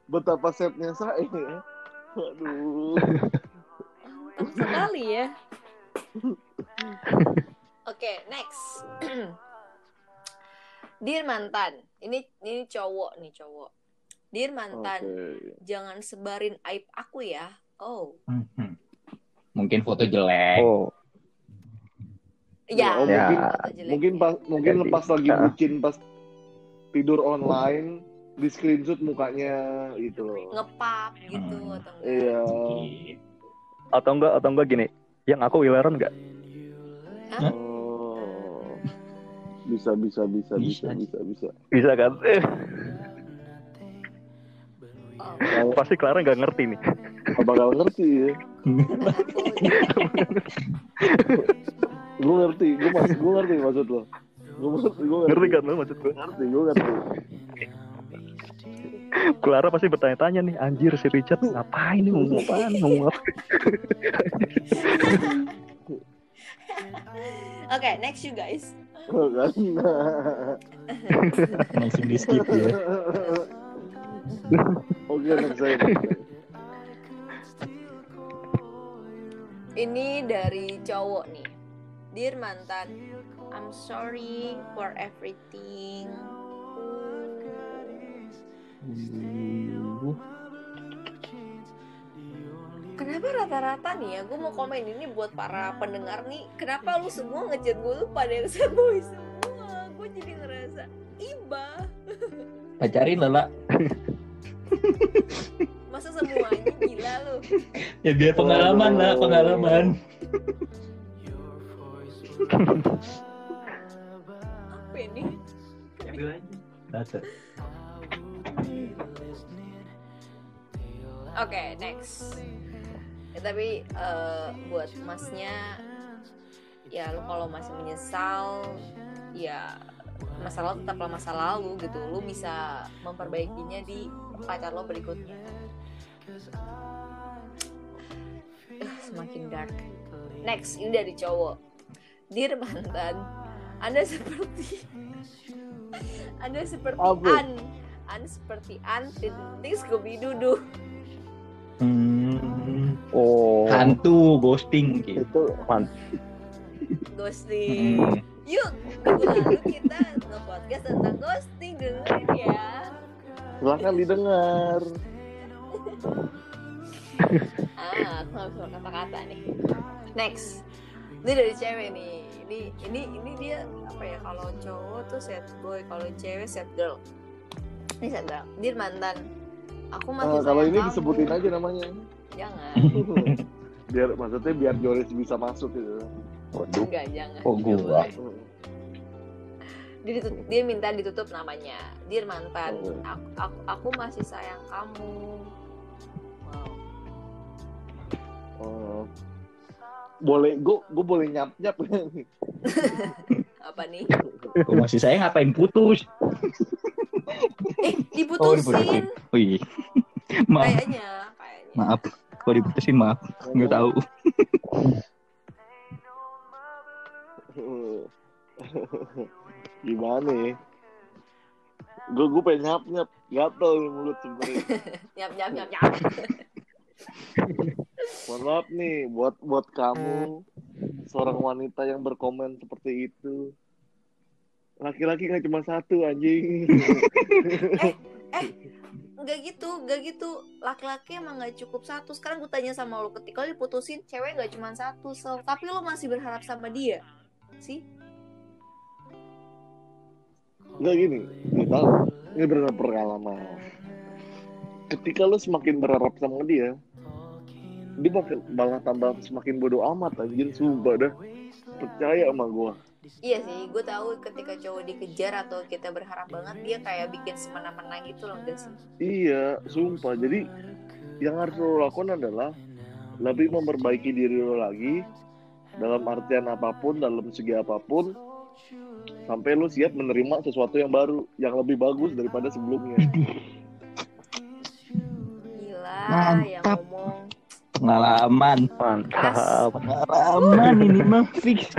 betapa setnya saya. ya. Waduh.
Sekali ya. Oke, next. Dear mantan, ini ini cowok nih cowok. Dear mantan,
Oke.
jangan sebarin aib aku ya. Oh,
Hmm. Mungkin foto jelek.
oh
ya.
Oh,
Ya.
mungkin
foto jeleknya.
mungkin pas mungkin
Jadi,
pas lagi
ah.
bucin pas tidur online di screenshot mukanya gitu loh.
ngepap gitu
Hmm.
atau enggak?
Iya.
atau enggak atau enggak gini yang aku wileran enggak
Oh. Bisa bisa bisa bisa
Bisa.
bisa bisa.
Bisa kan? Eh,
Oh,
pasti Clara nggak ngerti nih.
nggak bakal ngerti ya. Gue ngerti, gue mas, gue ngerti maksud lo. Gue ngerti, gue ngerti.
Ngerti kan lo maksud gue?
Ngerti, gue ngerti.
Clara pasti bertanya-tanya nih, anjir si Richard ngapain nih ngomong apaan? Ngomong apa?
Oke, next you guys.
Kan?
langsung di skip ya
Oke, next saya.
Ini dari cowok nih. Dear mantan, I'm sorry for everything. Kenapa rata-rata nih ya, gue mau komen ini buat para pendengar nih. Kenapa lu semua ngechat gue lu pada yang semua semua? Gue jadi ngerasa iba.
pacarin lah lah
Masa semuanya gila lu?
ya biar pengalaman lah pengalaman
Apa ini? Oke, next. Ya, tapi eh, buat masnya, ya lu kalau masih menyesal, ya masa lalu tetaplah masa lalu gitu. Lu bisa memperbaikinya di pacar lo berikutnya. Eh, semakin dark. Next, ini dari cowok. Dear mantan, Anda seperti Anda seperti
Apa?
An. Anda seperti An titik Scooby Doo.
Hmm,
Oh,
hantu ghosting gitu
Itu
man.
ghosting.
Hmm.
Yuk, minggu lalu kita nge-podcast tentang ghosting dengerin ya.
silahkan didengar.
Ah, aku nggak bisa kata-kata nih. Next, ini dari cewek nih. Ini ini ini dia apa ya? Kalau cowok tuh sad boy, kalau cewek sad girl. Ini sad girl. Dia mantan. Aku masih
Nah, kalau
sayang
ini
kamu.
disebutin aja namanya.
Jangan,
biar maksudnya biar Joris bisa masuk gitu.
Waduh.
enggak jangan.
Oh, gua.
Dia, ditut- dia minta ditutup namanya. Dia mantan.
Oh.
Aku, aku, aku masih sayang kamu. Wow.
Oh. Boleh, gue gue boleh nyap nyap
Apa nih?
Kok masih saya ngapain putus
Eh,
oh
diputusin.
diputusin wih maaf
Kayaknya, kayaknya.
maaf kok diputusin maaf nggak tahu
Gimana ya? Gue gue pengen nyap nyap, gatel mulut sebenarnya.
Nyap nyap nyap nyap.
Mohon maaf nih buat buat kamu seorang wanita yang berkomen seperti itu. Laki-laki nggak cuma satu anjing.
Enggak gitu, enggak gitu. Laki-laki emang nggak cukup satu. Sekarang gue tanya sama lo, ketika lo diputusin, cewek nggak cuma satu, Sel. tapi lo masih berharap sama dia, sih?
Enggak gini, gue tahu. Ini benar pengalaman. Ketika lu semakin berharap sama dia, dia bakal malah tambah semakin bodoh amat anjir, sumpah dah. Percaya sama gua.
Iya sih, gue tahu ketika cowok dikejar atau kita berharap banget, dia kayak bikin semena-mena gitu loh, enggak sih?
Iya, sumpah. Jadi yang harus lo lakukan adalah lebih memperbaiki diri lo lagi dalam artian apa pun, dalam segi apa pun, sampai lo siap menerima sesuatu yang baru, yang lebih bagus daripada sebelumnya.
Gila, yang
Mantap.
ngomong.
pengalaman
Mantap.
pengalaman ini mah fix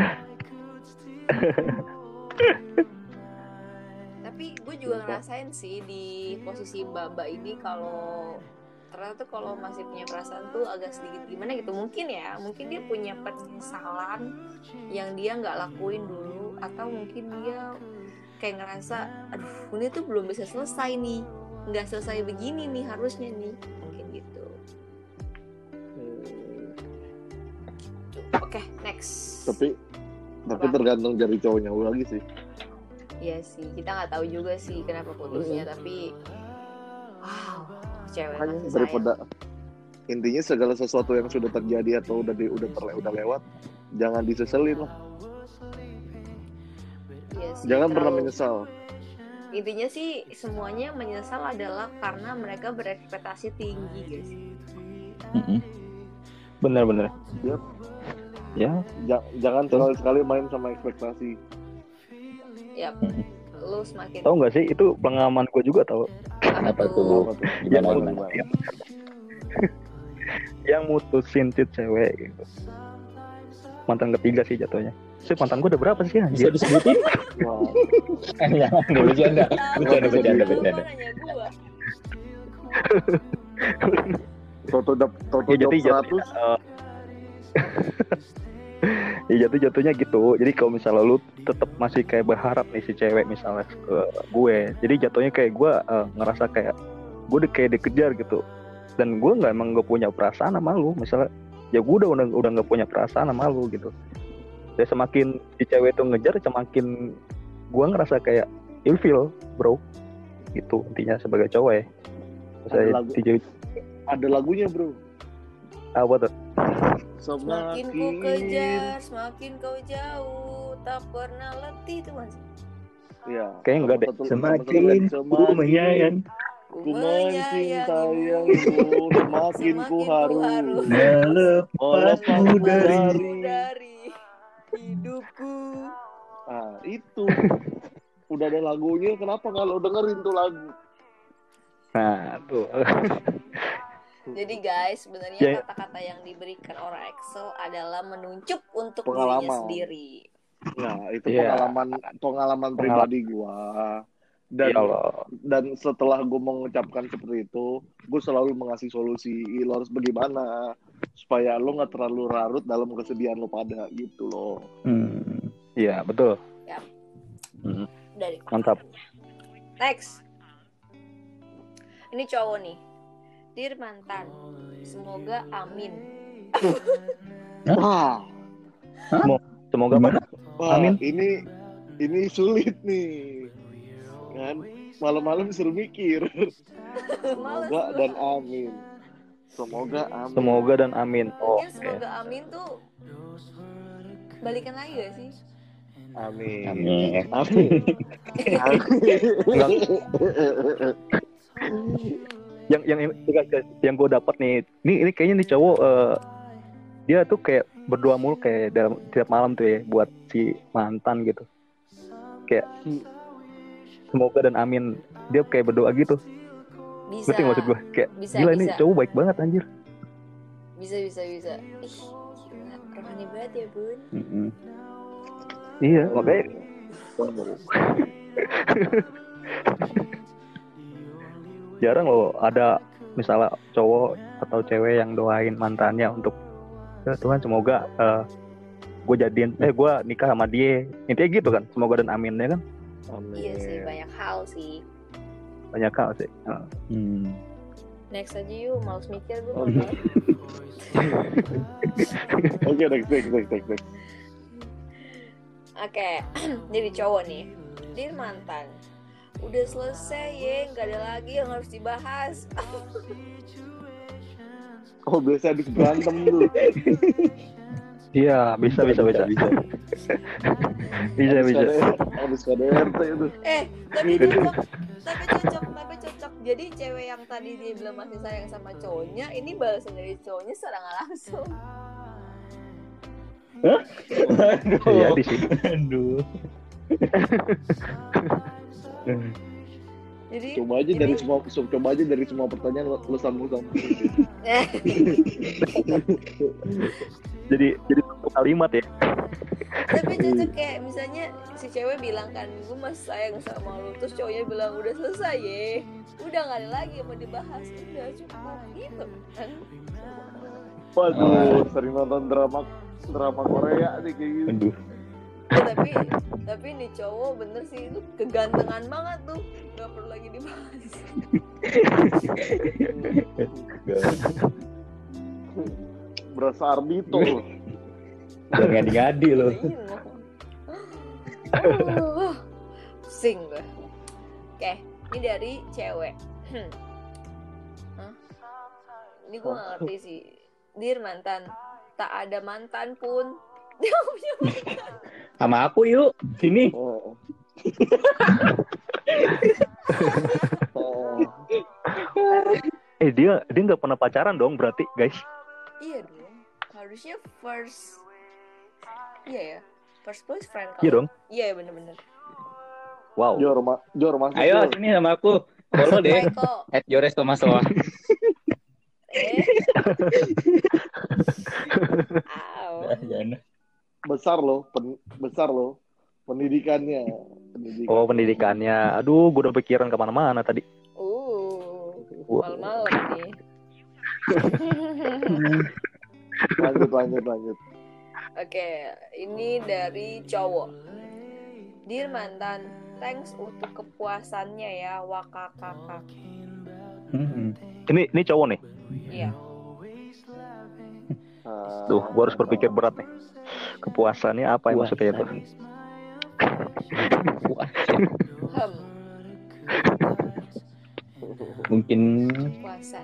Tapi gue juga ngerasain sih di posisi mbak-mbak ini kalau ternyata tuh kalau masih punya perasaan tuh agak sedikit gimana gitu. Mungkin ya mungkin dia punya penyesalan yang dia nggak lakuin dulu atau mungkin dia kayak ngerasa aduh ini tuh belum bisa selesai nih. Nggak selesai begini nih harusnya nih. Mungkin gitu. Tuh, oke next.
Tapi tapi tergantung dari cowoknya lagi sih.
Iya sih, kita nggak tahu juga sih kenapa putusnya, tapi wow, cewek
Makanya
masih sayang.
daripada intinya segala sesuatu yang sudah terjadi atau udah di, udah terle, udah lewat jangan diseselin lah
Iya sih,
Jangan pernah
terlalu-
menyesal.
Intinya sih semuanya menyesal adalah karena mereka berekspektasi tinggi, guys.
Mm-mm.
Bener-bener.
Yap.
Ya,
Ja- jangan sekali-sekali main sama ekspektasi.
Yap. Lu semakin
tau nggak sih itu pengalaman gue juga tau.
Apa tuh?
Apa tuh?
Yang
Gimana,
mutusin,
gimana?
yang, yang mutusin tit cewek gitu. Mantan ketiga sih jatuhnya. Sih mantan gue udah berapa sih
Bisa
anjir?
disebutin?
Wah,
Jangan, nggak bercanda. Bercanda, bercanda, bercanda.
Toto dap Toto
Ya,
job
jadi jatuh,
100
eh, ya jatuh jatuhnya gitu. Jadi kalau misalnya lu tetap masih kayak berharap nih si cewek misalnya ke gue, jadi jatuhnya kayak gue eh, ngerasa kayak gue udah kayak dikejar gitu. Dan gue nggak emang gak punya perasaan sama lu, misalnya ya gue udah udah udah nggak punya perasaan sama lu gitu. Dan semakin si cewek itu ngejar, semakin gue ngerasa kayak ilfeel, bro. Gitu intinya sebagai cowok ya.
Ada
Saya
lagu. ada lagunya, Bro.
apa tuh?
Semakin ku kejar, semakin kau jauh, tak pernah letih itu mas.
Ya.
Kayaknya enggak deh.
Semakin ku menyayang,
ku mencintamu, semakin ku harus
melepasmu dari
dari
dari hidupku.
Ah, itu. Udah ada lagunya, kenapa kalau dengerin tuh lagu?
Nah, tuh.
Jadi guys, sebenarnya
Ya.
kata-kata yang diberikan orang Excel adalah menunjuk untuk
Pengalaman.
dirinya sendiri.
Nah, itu
Iya.
pengalaman pengalaman pribadi gua. Dan
ya Allah.
dan setelah gue mengucapkan seperti itu, gue selalu mengasih solusi. Lo harus bagaimana supaya lo nggak terlalu larut dalam kesedihan lo pada gitu loh.
Hmm. Iya, betul.
Dari
Mantap.
Next. Ini cowok nih. Dear mantan, semoga amin.
Wah,
Semoga
Gimana?
wah
Amin.
ini ini sulit nih, kan? Malam-malam disuruh mikir. Semoga
gua.
dan amin. Semoga amin.
semoga dan amin. Oh,
Mungkin semoga amin tuh balikan lagi gak sih?
Amin.
Amin.
Amin.
Yang yang guys, yang gue dapat nih, ini ini kayaknya nih cowok eh, dia tuh kayak berdoa mulu kayak dalam tiap malam tuh ya buat si mantan gitu. Kayak semoga dan amin. Dia kayak berdoa gitu.
Bisa.
Ngerti nggak maksud gue? Kayak
Bisa,
gila ini
bisa.
cowok baik banget anjir.
Bisa, bisa, bisa. Ih, gila. Rohani banget ya, Bun.
Mm-mm.
Iya, makanya jarang loh ada misalnya cowok atau cewek yang doain mantannya untuk ya Tuhan semoga gue jadiin eh gue nikah sama dia intinya gitu kan semoga dan amin ya kan
Amin.
Iya sih, banyak hal sih.
banyak hal sih Heeh.
Hmm.
Next aja yuk, males mikir gue.
Oh, iya. Oke, next, next, next, next, next.
Oke, jadi cowok nih. Dia mantan. Udah selesai ya, nggak ada lagi yang harus dibahas.
Oh, biasa habis berantem tuh.
iya bisa bisa bisa
bisa.
bisa
Habis
bisa
Habis KDRT itu.
eh, tapi cocok, tapi cocok, tapi cocok. Jadi cewek yang tadi dia bilang masih sayang sama cowoknya, ini balasan dari cowoknya secara nggak langsung.
iya di sini
Aduh.
Jadi
Coba aja
ini-
dari semua coba aja dari semua pertanyaan lo, lo sambung sambung.
jadi jadi satu kalimat ya.
Tapi cocok kayak misalnya si cewek bilang kan gue masih sayang sama lu. Terus cowoknya bilang udah selesai ya udah nggak ada lagi yang mau dibahas. Udah cukup. Gitu kan?
Waduh, sering nonton drama drama Korea nih kayak gitu.
Aduh.
Tapi tapi nih cowok bener sih itu kegantengan banget tuh nggak perlu lagi dibahas
Berasa Arbito.
Jangan ngadi-ngadi loh.
oh, pusing gue oke ini dari cewek Hmm. Hah? ini gue gak ngerti sih dir mantan tak ada mantan pun
Sama aku yuk. Sini.
Oh. Oh.
Eh dia dia nggak pernah pacaran dong berarti guys.
Iya dong. Harusnya first. Iya ya. First boyfriend.
Iya dong.
Iya bener-bener.
Wow.
Jor, ma Jor masuk.
Ayo
Jor.
sini sama aku. Follow deh.
Michael.
At Jores Tomasoa.
Eh. Au.
Besar loh, pen- besar loh. Pendidikannya. Pendidikan.
Oh pendidikannya. Aduh, gue udah pikiran ke mana-mana tadi.
Uh. Malam-malam nih.
Lanjut, lanjut, lanjut.
Oke, ini dari cowok. Dear mantan, thanks untuk kepuasannya ya, wakakakak.
Hmm.
Ini ini cowok nih.
Iya.
Ah,
Duh, gue harus berpikir berat nih. Kepuasannya apa yang maksudnya itu?
Mungkin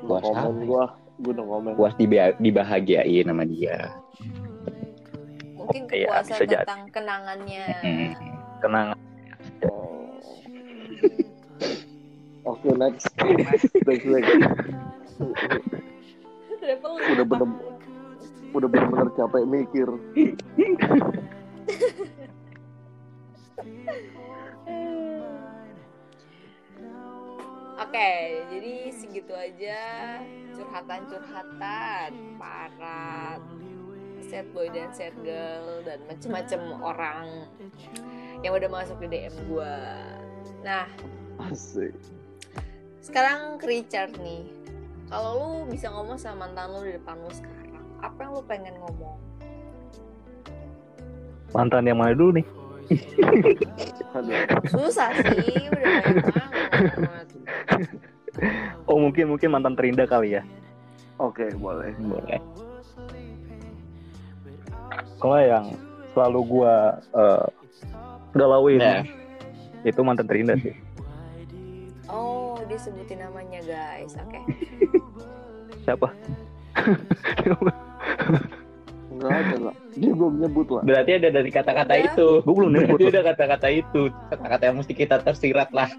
Puas
komen
apa?
gua, gua no komen.
puas diba- dibahagiain sama dia.
Mungkin
Iya,
kepuasan
jadi.
tentang kenangannya.
Hmm.
Tenang.
Oh. Oke, next. next, next.
Traveling.
Udah bener- Udah bener-bener capek mikir.
Oke, jadi segitu aja curhatan-curhatan para sad boy dan sad girl dan macem-macem orang yang udah masuk di DM gua. Nah,
Asik.
sekarang ke Richard nih. Kalau lu bisa ngomong sama mantan lu di depan lu sekarang, apa yang lu pengen ngomong?
Mantan yang mana dulu nih?
Susah sih, udah banget.
Oh mungkin mungkin mantan terindah kali ya.
Oke, boleh.
Boleh.
Kalau yang selalu gua uh, galauin
Nah,
itu mantan terindah sih.
Oh, disebutin namanya guys. Oke.
Siapa?
Enggak ada lah. Dia belum nyebut lah.
berarti ada dari kata-kata
Udah.
itu.
Gue belum nyebut.
Berarti ada kata-kata itu. Kata-kata yang mesti kita tersirat lah.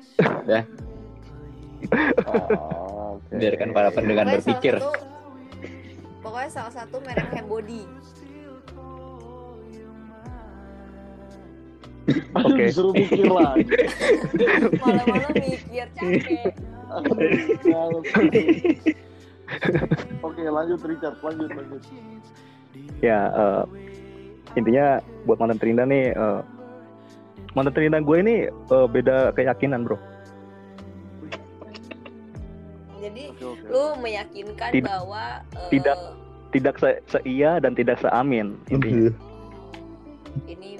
Ah, oke.
Biarkan para pendengar
Pokoknya
berpikir.
Salah satu, pokoknya salah satu merek hand body.
Aduh,
Oke.
disuruh mikir lagi.
Malam-malam mikir capek.
Oke, lanjut Richard, lanjut, lanjut.
Ya eh, intinya buat mantan terindah nih eh, mantan terindah gue ini eh, beda keyakinan bro.
Jadi lu meyakinkan
Tidak-
bahwa eh,
tidak. Tidak se seia dan tidak seamin intinya.
ini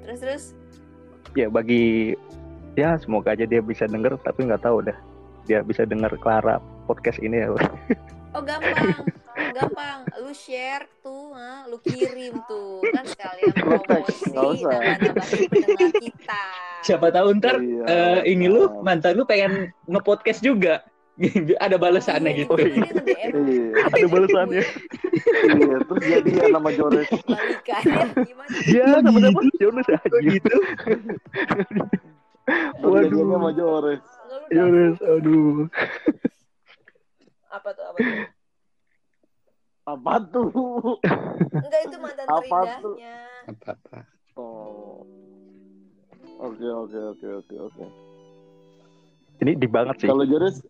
terus terus
Ya bagi ya semoga aja dia bisa denger tapi nggak tahu dah dia bisa denger Clara podcast ini ya.
oh gampang gampang lu share tuh ha? lu kirim tuh kan sekalian promosi nambah-nambahin pendengar kita
Siapa tahu ntar
Iya,
eh, ini lu mantan lu pengen nge-podcast juga. ada balasannya
Iya,
gitu.
nge-DM,
Iya,
Ada balasannya.
iya. Terus jadi ya nama
gimana
Iya sama siapa? Jonas aja.
gitu.
Waduh.
jadinya sama
Lu
Jonas, aduh.
apa tuh apa tuh
Apa tuh?
enggak itu mantan
Apa tuh?
terindahnya
Apa-apa.
Oh. Oke, oke, oke, oke, oke.
Ini di banget sih.
Kalau Jores,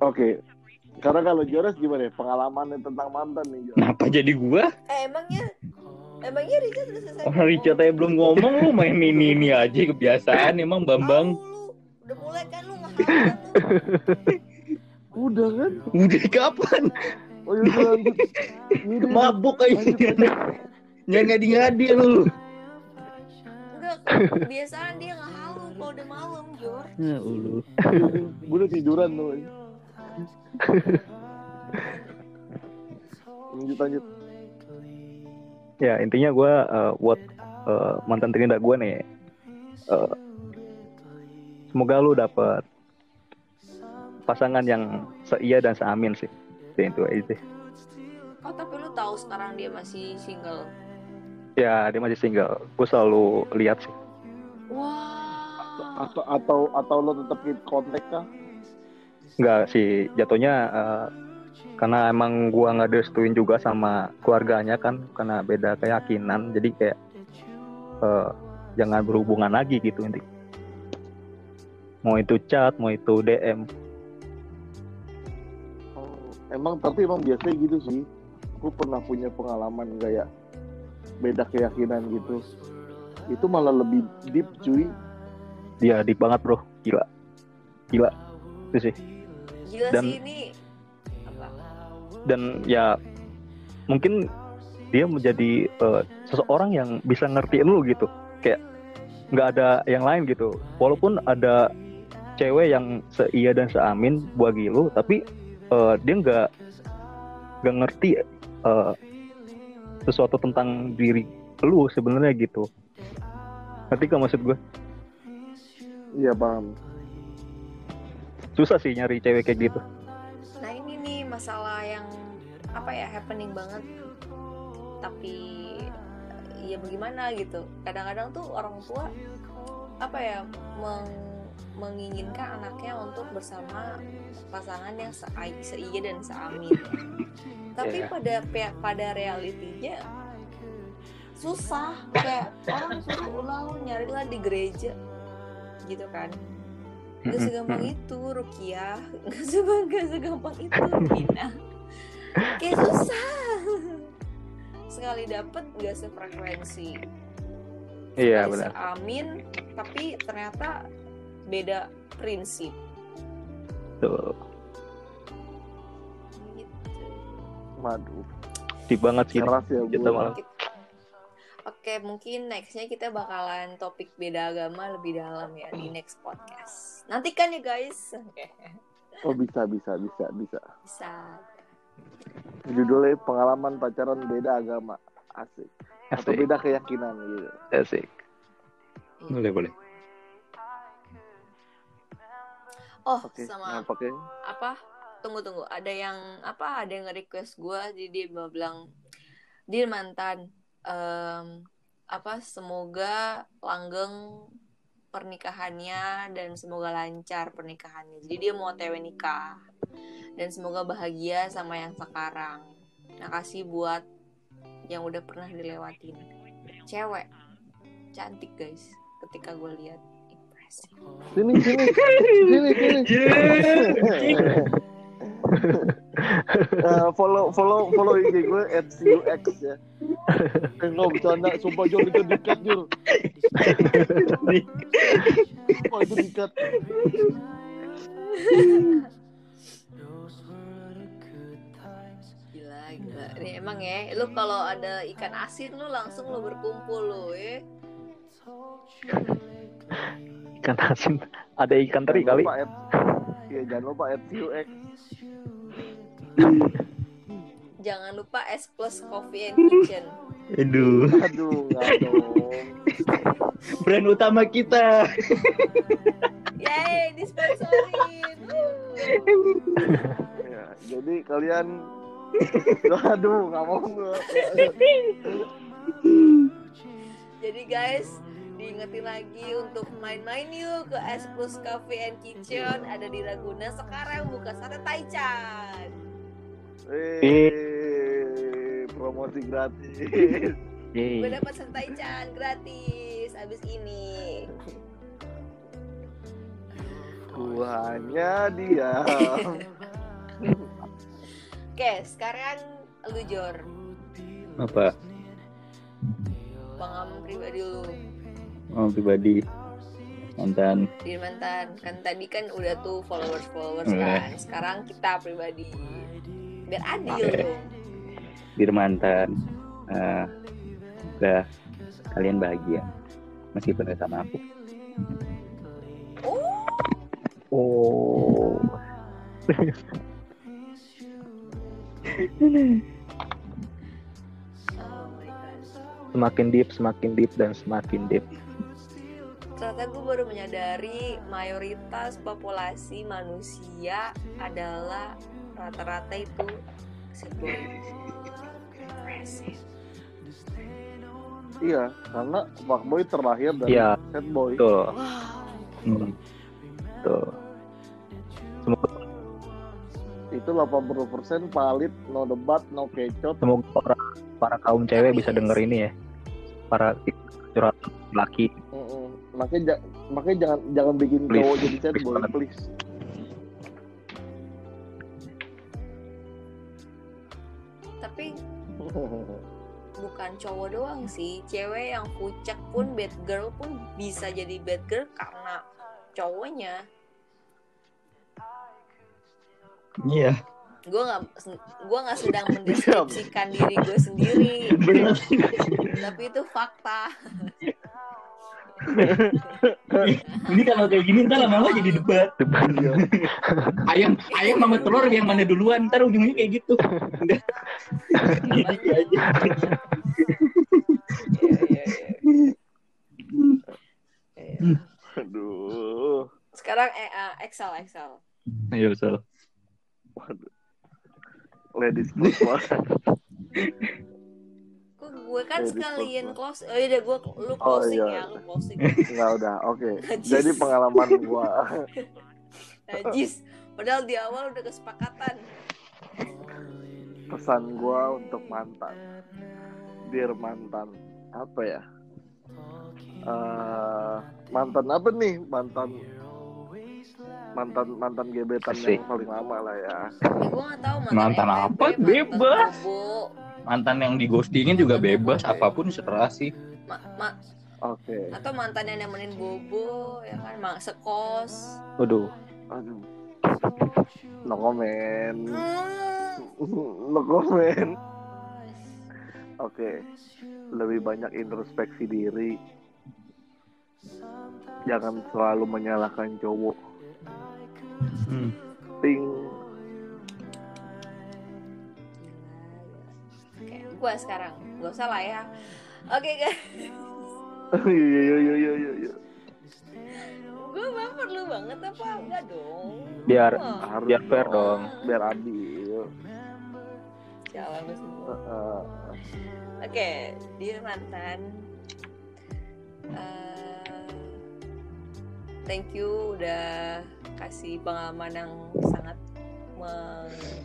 oke. Karena kalau Jores gimana ya? Pengalamannya tentang mantan nih, Jores.
Kenapa jadi gua?
eh emangnya emangnya Richard udah selesai
Orang Richard aja belum ngomong lu main ini ini aja kebiasaan emang Bambang.
Lu udah mulai kan lu
Udah kan?
Udah kapan?
Oh iya, udah lanjut. Yaudah,
Mabuk aja. Jangan ngadi-ngadi lu.
enggak kebiasaan dia ngehalu kalau udah malam Jor
Ya ulu.
Gue udah tiduran tuh. Lanjut, lanjut.
Ya intinya gue eh, buat eh, mantan terindah gue nih. eh, semoga lu dapet pasangan yang seia dan seamin sih. Itu itu aja sih.
tahu sekarang dia masih single?
Ya dia masih single. Gue selalu lihat sih.
Wah.
atau atau atau lo tetap keep kontak kah
Enggak sih jatuhnya eh, karena emang gua nggak direstuin juga sama keluarganya kan karena beda keyakinan jadi kayak eh, jangan berhubungan lagi gitu inti mau itu chat mau itu DM
Oh, emang tapi emang biasanya gitu sih. Gue pernah punya pengalaman kayak beda keyakinan gitu. Itu malah lebih deep cuy.
Dia deep banget bro. Gila. Gila. Itu sih.
Gila
Dan-
sih ini. Apa?
dan ya mungkin dia menjadi eh, seseorang yang bisa ngertiin lu gitu. Kayak nggak ada yang lain gitu. Walaupun ada cewek yang seia dan seamin bagi lu tapi eh, dia nggak nggak ngerti eh, sesuatu tentang diri lu sebenarnya gitu ngerti gak maksud gue
iya paham
susah sih nyari cewek kayak gitu
Nah ini nih masalah yang apa ya happening banget. Tapi ya bagaimana gitu. Kadang-kadang tuh orang tua apa ya meng- menginginkan anaknya untuk bersama pasangan yang se seia dan seamin. Tapi
Iya.
pada pada realitinya susah. Kayak orang suruh ulang nyarilah di gereja. Gitu kan. Gak segampang itu Rukiah. Gak segampang, gak segampang itu Bina Kayak susah. Sekali dapet gak sefrekuensi.
Iya benar.
seamin Tapi ternyata beda prinsip.
Tuh.
Gitu.
waduh.
Banget sih.
Keras ya
kita
Bu.
malah
Oke mungkin nextnya kita bakalan topik beda agama lebih dalam ya di next podcast. Nantikan ya guys. Oke.
Oh bisa bisa bisa bisa.
Bisa.
Judulnya pengalaman pacaran beda agama. Asik. Atau
asik.
beda keyakinan gitu.
Asik.
Boleh, boleh.
Oh
oke
sama
nah
apa? Tunggu tunggu. Ada yang apa? Ada yang nge-request gue jadi dia bilang dia mantan em, apa semoga langgeng pernikahannya dan semoga lancar pernikahannya. Jadi dia mau TW nikah dan semoga bahagia sama yang sekarang. Makasih buat yang udah pernah dilewatin. Cewek. Cantik guys ketika gue lihat
sini sini. Sini sini. Eh, follow follow follow IG gue at CUX ya. Enggak bercanda. Sumpah Jor itu dikat Jor Sumpah itu dikat
Gila, gila. Ini emang ya, lu kalau ada ikan asin lu langsung lu berkumpul lu ya.
Ikan asin. Ada ikan teri
Jangan
kali.
Iya jangan lupa CUX
Jangan lupa S plus Coffee and Kitchen.
Aduh,
Aduh
brand utama kita.
Yeay, disponsorin.
Ya, Jadi kalian Aduh nggak mau gue
Jadi guys, diingetin lagi untuk main-main yuk ke S plus Coffee and Kitchen ada di Ragunan sekarang buka sate Taichan.
Eh, promosi gratis.
Gue dapat sate Taichan gratis abis ini.
Gua hanya diam
Oke, sekarang lu Jor,
Apa?
pengalaman pribadi lu.
Oh, pribadi. Mantan.
di mantan kan tadi kan udah tuh followers followers
Iya.
kan sekarang kita pribadi biar adil
Oke.
dong
Bir mantan. Eh, udah kalian bahagia. Meskipun gak sama aku.
oh
oh semakin deep semakin deep dan semakin deep
ternyata gue baru menyadari mayoritas populasi manusia adalah rata-rata itu set boy depresi.
Iya, karena fuckboy terlahir dari
Iya.
sad boy.
Betul.
Wow.
Hmm. Betul. Semoga,
Itu 80% valid, no debat, no kecot.
semoga para, para kaum cewek bisa denger ini ya. Para curhat laki.
Mm-mm. Makanya ja- makanya jangan jangan bikin
Please.
cowok jadi sad
Please
boy,
banget.
please.
Tapi bukan cowok doang sih, cewek yang pucak pun bad girl pun bisa jadi bad girl karena cowoknya.
Iya.
Gue nggak gua nggak sedang mendeskripsikan diri gue sendiri, tapi itu fakta.
Ini kalau kayak gini ntar lama-lama jadi debat.
Iya.
Ayam ayam sama telur yang mana duluan ntar ujungnya kayak gitu. Aja.
Aduh.
Sekarang eh, ah, Excel, Excel.
Iya betul.
Ladies first.
Kok gue kan sekalian close. Oh iya, gue lu closing
iya.
ya, lu closing.
Enggak udah, oke.
Najis.
Jadi pengalaman gua
Najis. Padahal di awal udah kesepakatan.
pesan gua untuk mantan. Dear mantan, apa ya? Eh, mantan apa nih? Mantan mantan mantan gebetan
Asik.
yang paling lama lah ya.
Ya, gue gak tahu mantan,
Mantan apa?
mantan
Bebas.
bobo.
Mantan yang di ghostingin juga bebas, apa pun setelah sih.
Ma- ma-
Oke.
atau mantan yang nemenin bobo ya kan mak sekos
Waduh.
Aduh. No comment.
Hmm.
No comment. Oke. Lebih banyak introspeksi diri. Jangan selalu menyalahkan cowok.
Hmm.
Ting.
Gue sekarang gak usah lah ya. Oke guys,
Iya iya iya iya iya, iya.
gue baper lu banget apa enggak dong?
Biar
Harus
biar fair dong.
Biar adil.
Jalan lu semua.
Heeh.
Oke, dia mantan. Eh, thank you udah kasih pengalaman yang sangat meng-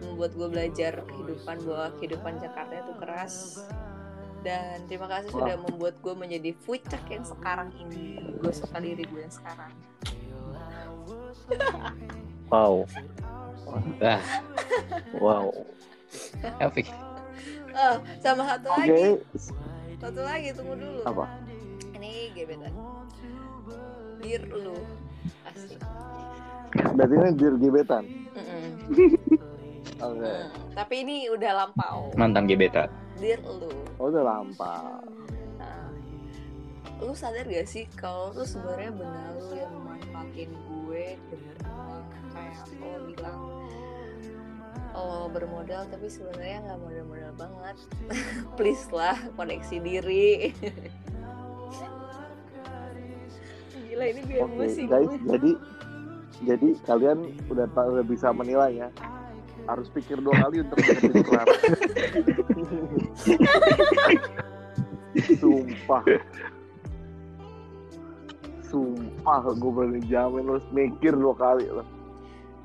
membuat gue belajar kehidupan bahwa kehidupan Jakarta itu keras. Dan terima kasih
Wah.
sudah membuat gue menjadi fucek yang sekarang ini. Gue suka diri gue yang sekarang.
wow. Wow.
Epic.
Oh, sama satu
Oke.
lagi, satu lagi tunggu dulu.
Apa?
Ini gebetan. Dir lu. Asik.
Berarti ini dear gebetan.
Mm-mm.
Oke.
Hmm, Tapi ini udah lampau.
Mantan gebetan.
Dir lu.
Oh, udah lampau.
Nah, lu sadar gak sih kalau tuh sebenarnya benar lu yang memanfaatin gue dengan kayak lo bilang lo bermodal tapi sebenarnya nggak modal-modal banget please lah koneksi diri gila ini gue
Oke,
emosi
guys,
gue.
jadi jadi kalian udah tahu udah bisa menilai ya. Harus pikir dua kali untuk deketin Clara. Sumpah. Sumpah gue berani jamin lu harus mikir dua kali loh.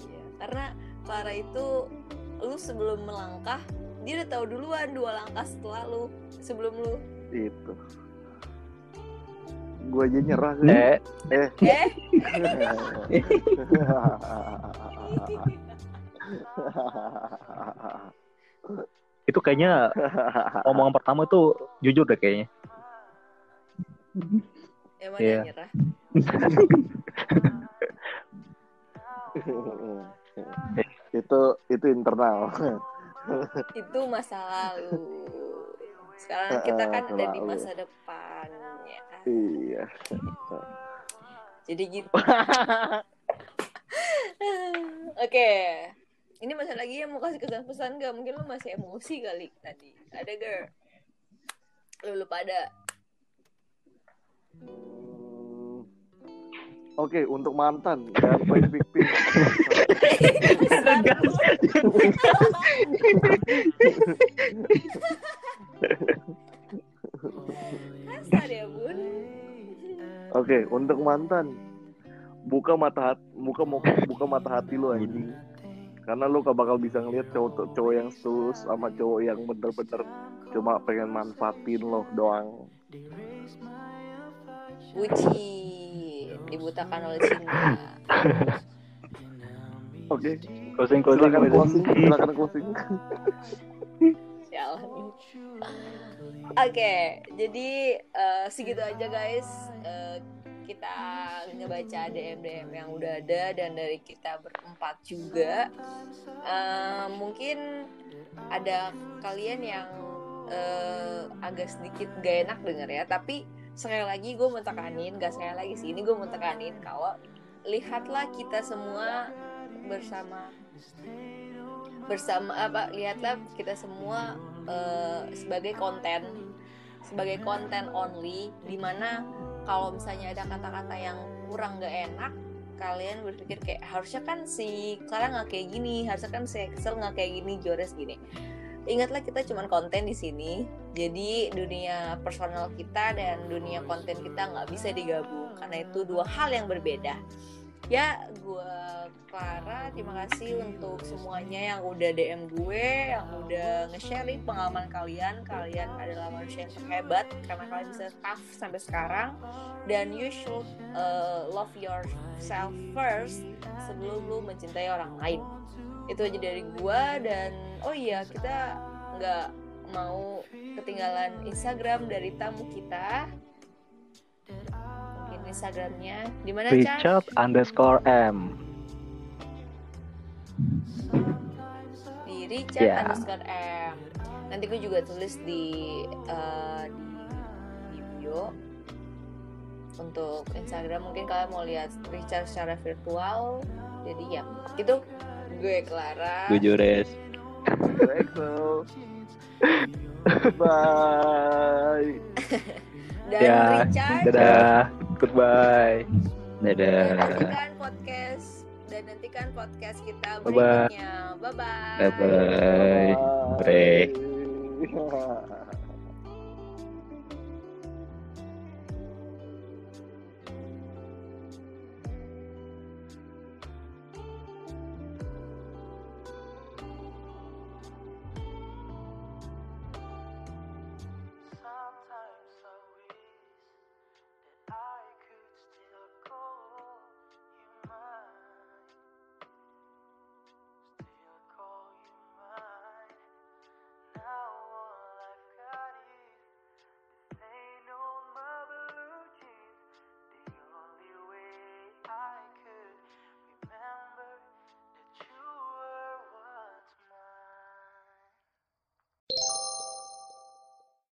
Iya, karena Clara itu lu sebelum melangkah dia udah tahu duluan dua langkah setelah lu sebelum lu
Itu. Gue aja nyerah sih.
Eh,
Eh.
eh
itu kayaknya omongan pertama tuh jujur deh kayaknya.
emang
Iya.
yang nyerah
itu itu internal.
itu masa lalu sekarang kita kan ada di masa depan ya
iya.
jadi gitu oke ini masih lagi yang mau kasih kesan pesan gak mungkin lu masih emosi kali tadi ada girl lu lupa ada
Hmm. Oke, untuk mantan dan.
Kasar ya bun.
Oke, untuk mantan buka mata hati, buka buka mata hati lo anjing. Karena lo gak bakal bisa ngeliat cowok cowok yang tulus sama cowok yang bener-bener cuma pengen manfaatin lo doang.
Bucin dibutakan oleh cinta.
Oke,
Closing closing.
silakan
closing.
silakan closing.
Sialan. Oke, jadi eh, segitu aja guys. Eh, kita ngebaca DM DM yang udah ada dan dari kita berempat juga. Eh, mungkin ada kalian yang eh, agak sedikit gak enak denger ya, tapi sekali lagi gue mau tekanin, gak sekali lagi sih ini gue mau tekanin kalau lihatlah kita semua bersama. Bersama apa lihatlah kita semua eh, sebagai konten. Sebagai konten only di mana kalau misalnya ada kata-kata yang kurang gak enak kalian berpikir kayak harusnya kan si Clara nggak kayak gini harusnya kan si Excel nggak kayak gini Jores gini. Ingatlah kita cuman konten di sini jadi dunia personal kita dan dunia konten kita nggak bisa digabung karena itu dua hal yang berbeda ya gue Clara terima kasih untuk semuanya yang udah DM gue yang udah nge-sharing pengalaman kalian. Kalian adalah manusia yang terhebat karena kalian bisa tough sampai sekarang. Dan you should uh, love yourself first sebelum lu mencintai orang lain. Itu aja dari gue dan oh iya kita nggak mau ketinggalan Instagram dari tamu kita Instagramnya di mana Chan?
Richard underscore M.
di Richard
Ya.
underscore M. Nanti gue juga tulis di eh, di, di bio untuk Instagram mungkin kalian mau lihat Richard secara virtual. Jadi ya gitu. Gue Clara.
Gue Jores.
Bye.
dan
Ya,
Richard.
Dadah. Goodbye.
Dan
Dadah.
nantikan podcast dan nantikan podcast kita berikutnya. Bye bye.
Bye bye. Break.
Bye.